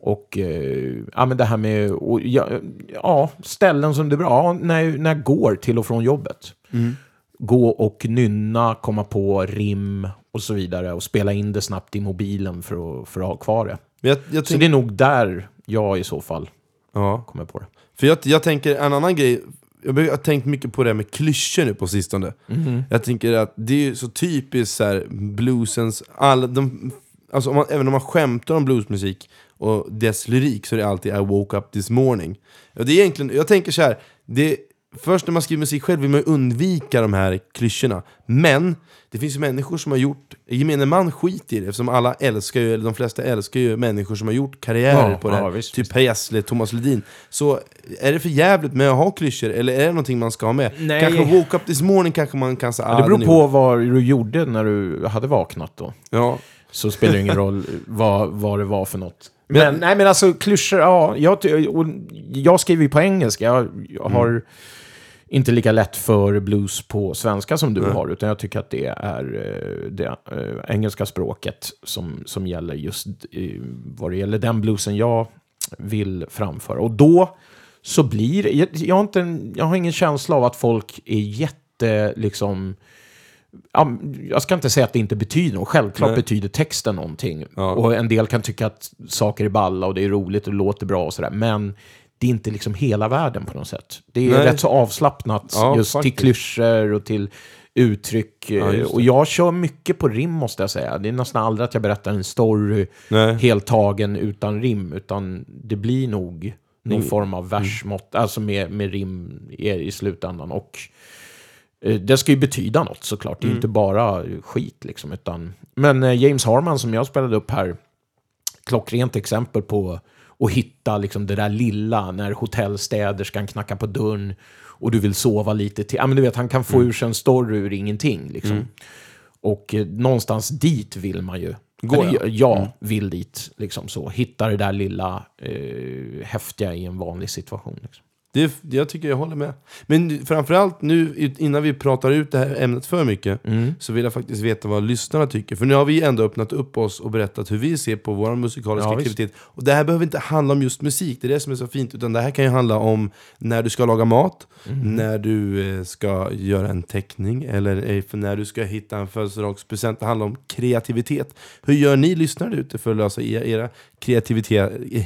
S1: Och eh, ja, men det här med och, ja, ja, ställen som det är bra. Ja, när, när jag går till och från jobbet. Gå och nynna, komma på rim och så vidare. Och spela in det snabbt i mobilen för att, för att ha kvar det.
S2: Jag, jag
S1: Så det är nog där jag i så fall
S2: ja.
S1: kommer på det.
S2: För jag, jag tänker en annan grej, jag har tänkt mycket på det här med klyschor nu på sistone. Jag tänker att det är så typiskt så här, bluesens, alla, de, alltså om man, även om man skämtar om bluesmusik och dess lyrik så är det alltid I woke up this morning. Och det är egentligen, jag tänker så här, det, först när man skriver musik själv vill man undvika de här klyschorna. Men det finns ju människor som har gjort, gemene man skiter i det eftersom alla älskar ju, eller de flesta älskar ju människor som har gjort karriärer
S1: Ja,
S2: på det här.
S1: ja, visst,
S2: typ. Per Gessle, Thomas Ledin. Så är det för jävligt med att ha klyschor, eller är det någonting man ska ha med?
S1: Nej.
S2: Kanske woke up this morning kanske man kan säga,
S1: Ja, det beror på vad du gjorde när du hade vaknat då.
S2: Ja.
S1: Så spelar det ingen roll vad, vad det var för något.
S2: Men-
S1: Men, nej men alltså klyschor, ja. Jag, jag skriver ju på engelska. Jag, jag har
S2: Mm.
S1: inte lika lätt för blues på svenska som du har. Utan jag tycker att det är eh, det eh, engelska språket som, som gäller just eh, vad det gäller den bluesen jag vill framföra. Och då så blir. Jag, jag, har, inte, jag har ingen känsla av att folk är jätte... liksom jag ska inte säga att det inte betyder något. Självklart
S2: Nej.
S1: betyder texten någonting.
S2: Ja.
S1: Och en del kan tycka att saker är balla och det är roligt och det låter bra och sådär. Men det är inte liksom hela världen på något sätt. Det är
S2: Nej.
S1: rätt så avslappnat
S2: Ja,
S1: just
S2: faktiskt.
S1: till klyschor och till uttryck.
S2: Ja, det.
S1: och jag kör mycket på rim måste jag säga. Det är nästan aldrig att jag berättar en story
S2: Nej.
S1: helt tagen utan rim. Utan det blir nog någon
S2: Mm.
S1: form av versmått, alltså med, med rim i, i slutändan. Och eh, det ska ju betyda något såklart. Det är
S2: Mm.
S1: inte bara skit liksom. Utan, men eh, James Harman som jag spelade upp här, klockrent exempel på att hitta liksom det där lilla när hotellstäderskan knackar på dörren och du vill sova lite till. Ja, men du vet, han kan få ur sig en story ur ingenting. Liksom. Och eh, någonstans dit vill man ju.
S2: Gå,
S1: Eller,
S2: ja.
S1: jag jag vill dit. Liksom så. Hitta det där lilla eh, häftiga i en vanlig situation. Liksom.
S2: Det, jag tycker jag håller med. Men framförallt nu, innan vi pratar ut det här ämnet för mycket, så vill jag faktiskt veta vad lyssnarna tycker. För nu har vi ändå öppnat upp oss och berättat hur vi ser på vår musikaliska
S1: Ja, visst.
S2: aktivitet. Och det här behöver inte handla om just musik, det är det som är så fint. Utan det här kan ju handla om när du ska laga mat, när du eh, ska göra en teckning, eller eh, när du ska hitta en födelsedagspresent. Det handlar om kreativitet. Hur gör ni lyssnare ute för att lösa era,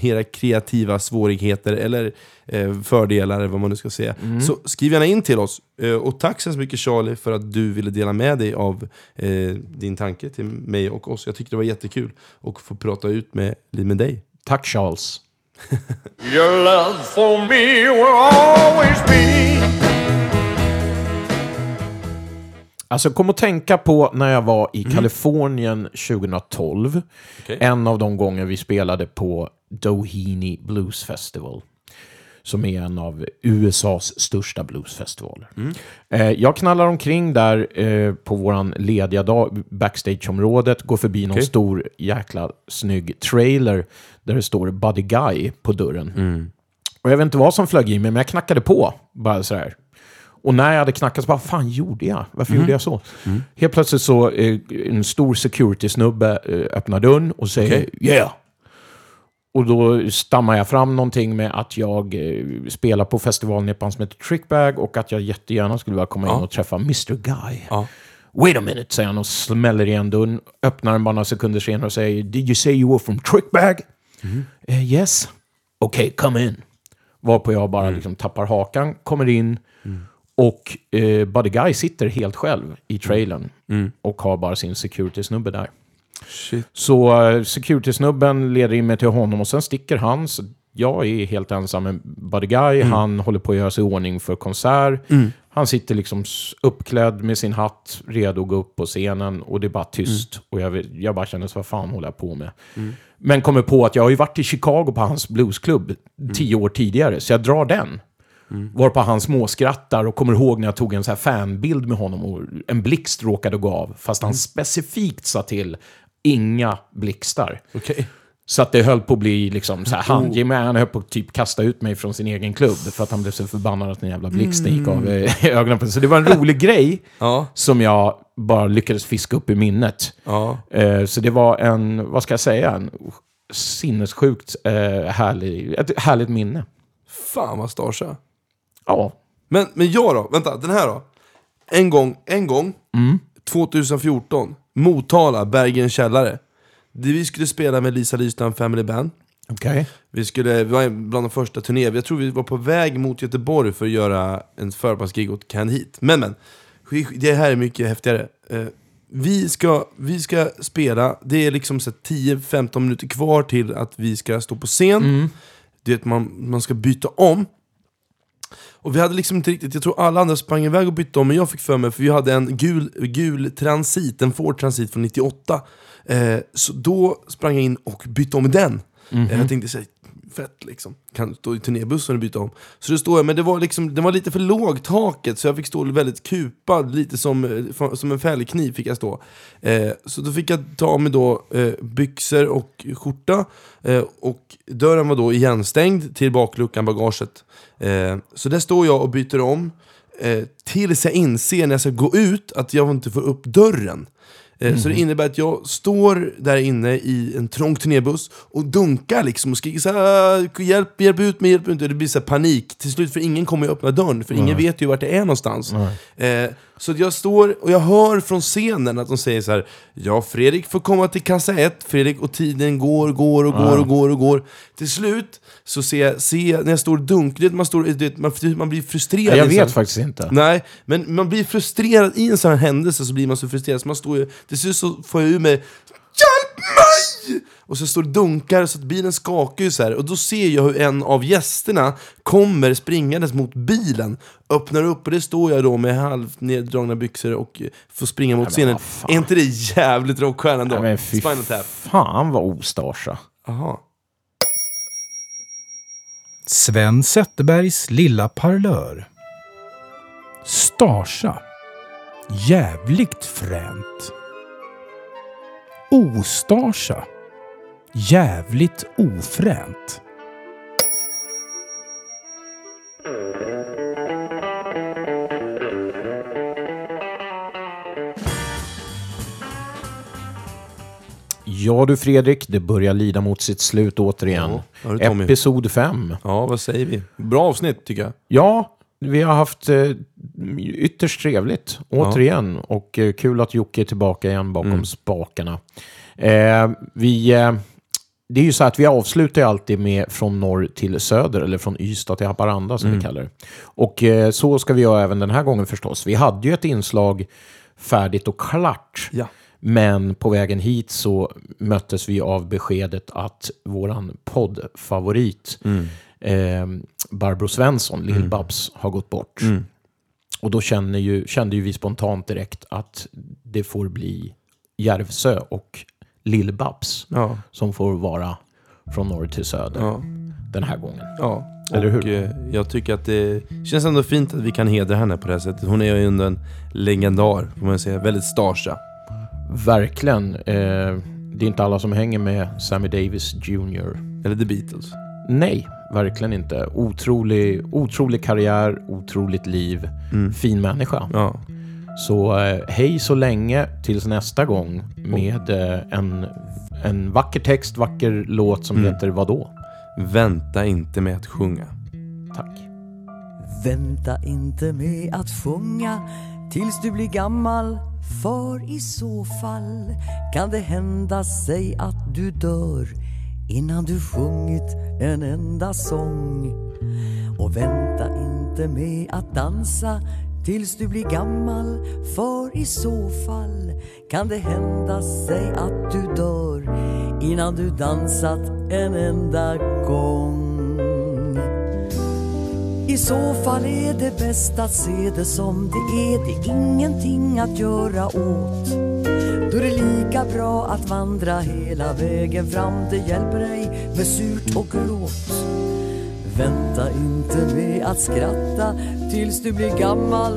S2: era kreativa svårigheter eller eh, fördelar, eller vad man nu ska säga. Så skriv gärna in till oss. Eh, och tack så mycket Charlie för att du ville dela med dig av eh, din tanke till mig och oss. Jag tyckte det var jättekul att få prata ut med, med dig.
S1: Tack Charles. (laughs)
S4: Your love for me will always be.
S1: Alltså kom att tänka på när jag var i Kalifornien 2012.
S2: Okej.
S1: En av de gånger vi spelade på Doheny Blues Festival. Som är en av USAs största bluesfestivaler. Eh, jag knallar omkring där eh, på våran lediga dag, backstageområdet, går förbi någon
S2: Okej.
S1: stor jäkla snygg trailer där det står Buddy Guy på dörren. Och jag vet inte vad som flög i mig, men jag knackade på. Bara sådär. Och när jag hade knackat så bara, vad fan gjorde jag? Varför gjorde jag så? Helt plötsligt så, eh, en stor security-snubbe eh, öppnar dörren och säger
S2: Okej.
S1: yeah. Och då stammar jag fram någonting med att jag eh, spelar på festivalen i ett band som heter Trickbag och att jag jättegärna skulle vilja komma in
S2: Ja.
S1: och träffa Mr. Guy.
S2: Ja.
S1: Wait a minute, säger han och smäller igen dörren. Öppnar den bara några sekunder senare och säger Did you say you were from Trickbag? Eh, yes. Okay, come in. Varpå jag bara liksom tappar hakan, kommer in och eh, Buddy Guy sitter helt själv i trailern och har bara sin security-snubbe där.
S2: Shit.
S1: Så uh, security-snubben leder in mig till honom och sen sticker han. Så jag är helt ensam med Buddy Guy. Han håller på att göra sig i ordning för konsert. Han sitter liksom uppklädd med sin hatt, redo att gå upp på scenen och det är bara tyst. Och jag, jag bara känner så vad fan håller jag på med? Men kommer på att jag har ju varit i Chicago på hans bluesklubb tio år tidigare, så jag drar den. Varpå han småskrattar och kommer ihåg när jag tog en så här fanbild med honom och en blixt råkade gå av. Fast han specifikt sa till inga blixtar.
S2: Okej.
S1: Så att det höll på att bli liksom så här, han, Jimmy han höll på att typ kasta ut mig från sin egen klubb för att han blev så förbannad att den jävla blixten gick av eh, (laughs) i ögonen på Så det var en rolig (laughs) grej
S2: Ja,
S1: som jag bara lyckades fiska upp i minnet.
S2: ja.
S1: Eh, så det var en, vad ska jag säga, en sinnessjukt eh, härlig, ett härligt minne.
S2: Fan vad starsa.
S1: Ja,
S2: Men, men jag då? Vänta, den här då? En gång, en gång, 2014, Motala, Bergens källare. Det vi skulle spela med Lisa Lystam Family Band.
S1: okej.
S2: Vi, skulle, vi var bland de första turnéerna, jag tror vi var på väg mot Göteborg för att göra en förbandsgig åt Can Hit. Men men, det här är mycket häftigare. Eh, vi, ska, vi ska spela, det är liksom så här 10-15 minuter kvar till att vi ska stå på scen. Du vet, man, man ska byta om. Och vi hade liksom inte riktigt, jag tror alla andra sprang iväg och bytte om, men jag fick för mig, för vi hade en gul, gul transit, en Ford Transit från 98. Eh, så då sprang jag in och bytte om den. Eh, jag tänkte säga fett liksom, kan stå i turnébussen och byta om. Så då står jag, men det var, liksom, det var lite för lågt taket, så jag fick stå väldigt kupad, lite som, eh, som en fällkniv fick jag stå. Eh, så då fick jag ta av mig då eh, byxor och skjorta, eh, och dörren var då igenstängd till bakluckan, bagaget. Eh, så där står jag och byter om, eh, tills jag inser när jag ska gå ut att jag inte får upp dörren. Eh, Så det innebär att jag står där inne i en trång turnébuss och dunkar liksom och skriker så här, hjälp, hjälp ut mig, hjälp ut mig. Det blir så panik till slut för ingen kommer ju öppna dörren för ingen vet ju vart det är någonstans. Eh, så jag står och jag hör från scenen att de säger så här, ja Fredrik får komma till kassa ett, Fredrik och tiden går, går och går och går och går. Till slut så ser jag, ser jag när jag står och dunkar, du vet, man, står, vet, man, man blir frustrerad.
S1: Jag
S2: i en
S1: vet faktiskt inte.
S2: Nej, men man blir frustrerad i en sån här händelse så blir man så frustrerad så man står ju, till slut så får jag ur mig Hjälp mig! Och så står det dunkar så att bilen skakar ju så här och då ser jag hur en av gästerna kommer springandes mot bilen Öppnar upp och det står jag då med halvt neddragna byxor och eh, får springa mot
S1: men
S2: scenen. Är inte det jävligt rockstjärnan då?
S1: Nej, men fy fan vad ostarsa.
S2: Aha.
S8: Sven Zetterbergs lilla parlör. Starsa. Jävligt fränt. Ostarsa. Jävligt ofränt.
S1: Ja du Fredrik, det börjar lida mot sitt slut återigen.
S2: Ja, ja, det.
S1: Episod 5.
S2: Ja, vad säger vi? Bra avsnitt tycker jag
S1: Ja, vi har haft eh, ytterst trevligt återigen. Och eh, kul att Jocke är tillbaka igen bakom
S2: Mm.
S1: spakarna. Eh, vi, eh, det är ju så att vi avslutar alltid med från norr till söder, eller från Ystad till Haparanda som
S2: Mm.
S1: vi kallar det. Och eh, så ska vi göra även den här gången förstås. Vi hade ju ett inslag färdigt och klart.
S2: Ja.
S1: Men på vägen hit så möttes vi av beskedet att våran poddfavorit eh, Barbro Svensson, Lill-Babs, har gått bort. Och då känner ju, kände ju vi spontant direkt att det får bli Järvsö och Lill-Babs
S2: Ja,
S1: som får vara från norr till söder
S2: ja,
S1: den här gången.
S2: ja.
S1: Eller
S2: och,
S1: hur?
S2: eh, jag tycker att det känns ändå fint att vi kan hedra henne på det här sättet Hon är ju ändå en legendar, får man säga, väldigt starsa
S1: Verkligen. Eh, det är inte alla som hänger med Sammy Davis Jr.
S2: Eller The Beatles
S1: Nej, verkligen inte. Otrolig, otrolig karriär, otroligt liv, fin människa.
S2: Ja,
S1: Så eh, hej så länge tills nästa gång med eh, en, en vacker text, vacker låt som heter vadå?
S2: vänta inte med att sjunga
S1: Tack.
S9: Vänta inte med att sjunga tills du blir gammal för i så fall kan det hända sig att du dör innan du sjungit en enda sång. Och vänta inte med att dansa tills du blir gammal För i så fall kan det hända sig att du dör innan du dansat en enda gång i så fall är det bäst att se det som det är. Det är ingenting att göra åt. Då är det lika bra att vandra hela vägen fram. Det hjälper dig med surt och gråt. Vänta inte med att skratta tills du blir gammal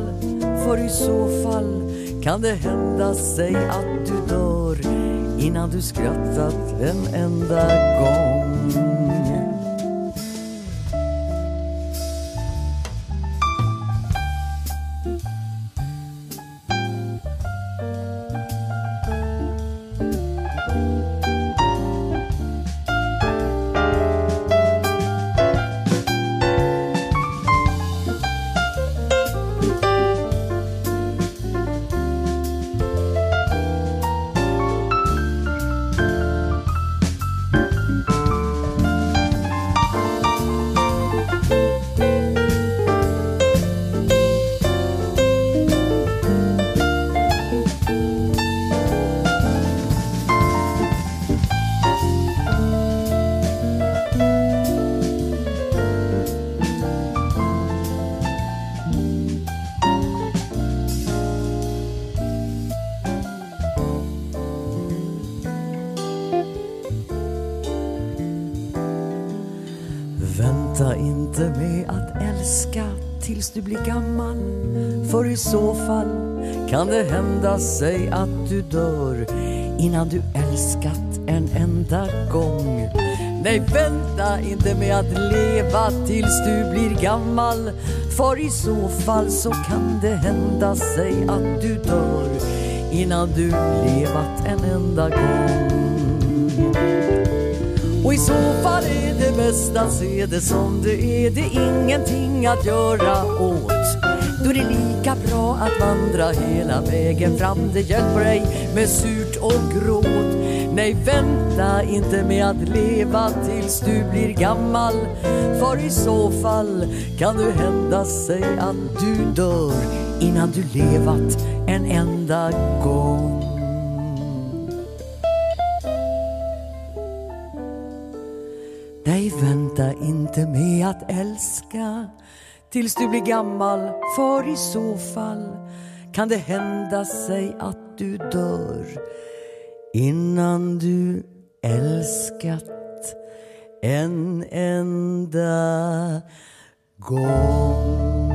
S9: För i så fall kan det hända sig att du dör innan du skrattat en enda gång. Vänta inte med att älska tills du blir gammal. För i så fall kan det hända sig att du dör innan du älskat en enda gång. Nej, vänta inte med att leva tills du blir gammal. För i så fall så kan det hända sig att du dör innan du levat en enda gång och i så fall är det bäst att se det som det är. Det är ingenting att göra åt. Då är det lika bra att vandra hela vägen fram. Det hjälper ej med surt och gråt. Nej, vänta inte med att leva tills du blir gammal. För i så fall kan det hända sig att du dör Innan du levat en enda gång. Inte med att älska tills du blir gammal för i så fall kan det hända sig att du dör innan du älskat en enda gång.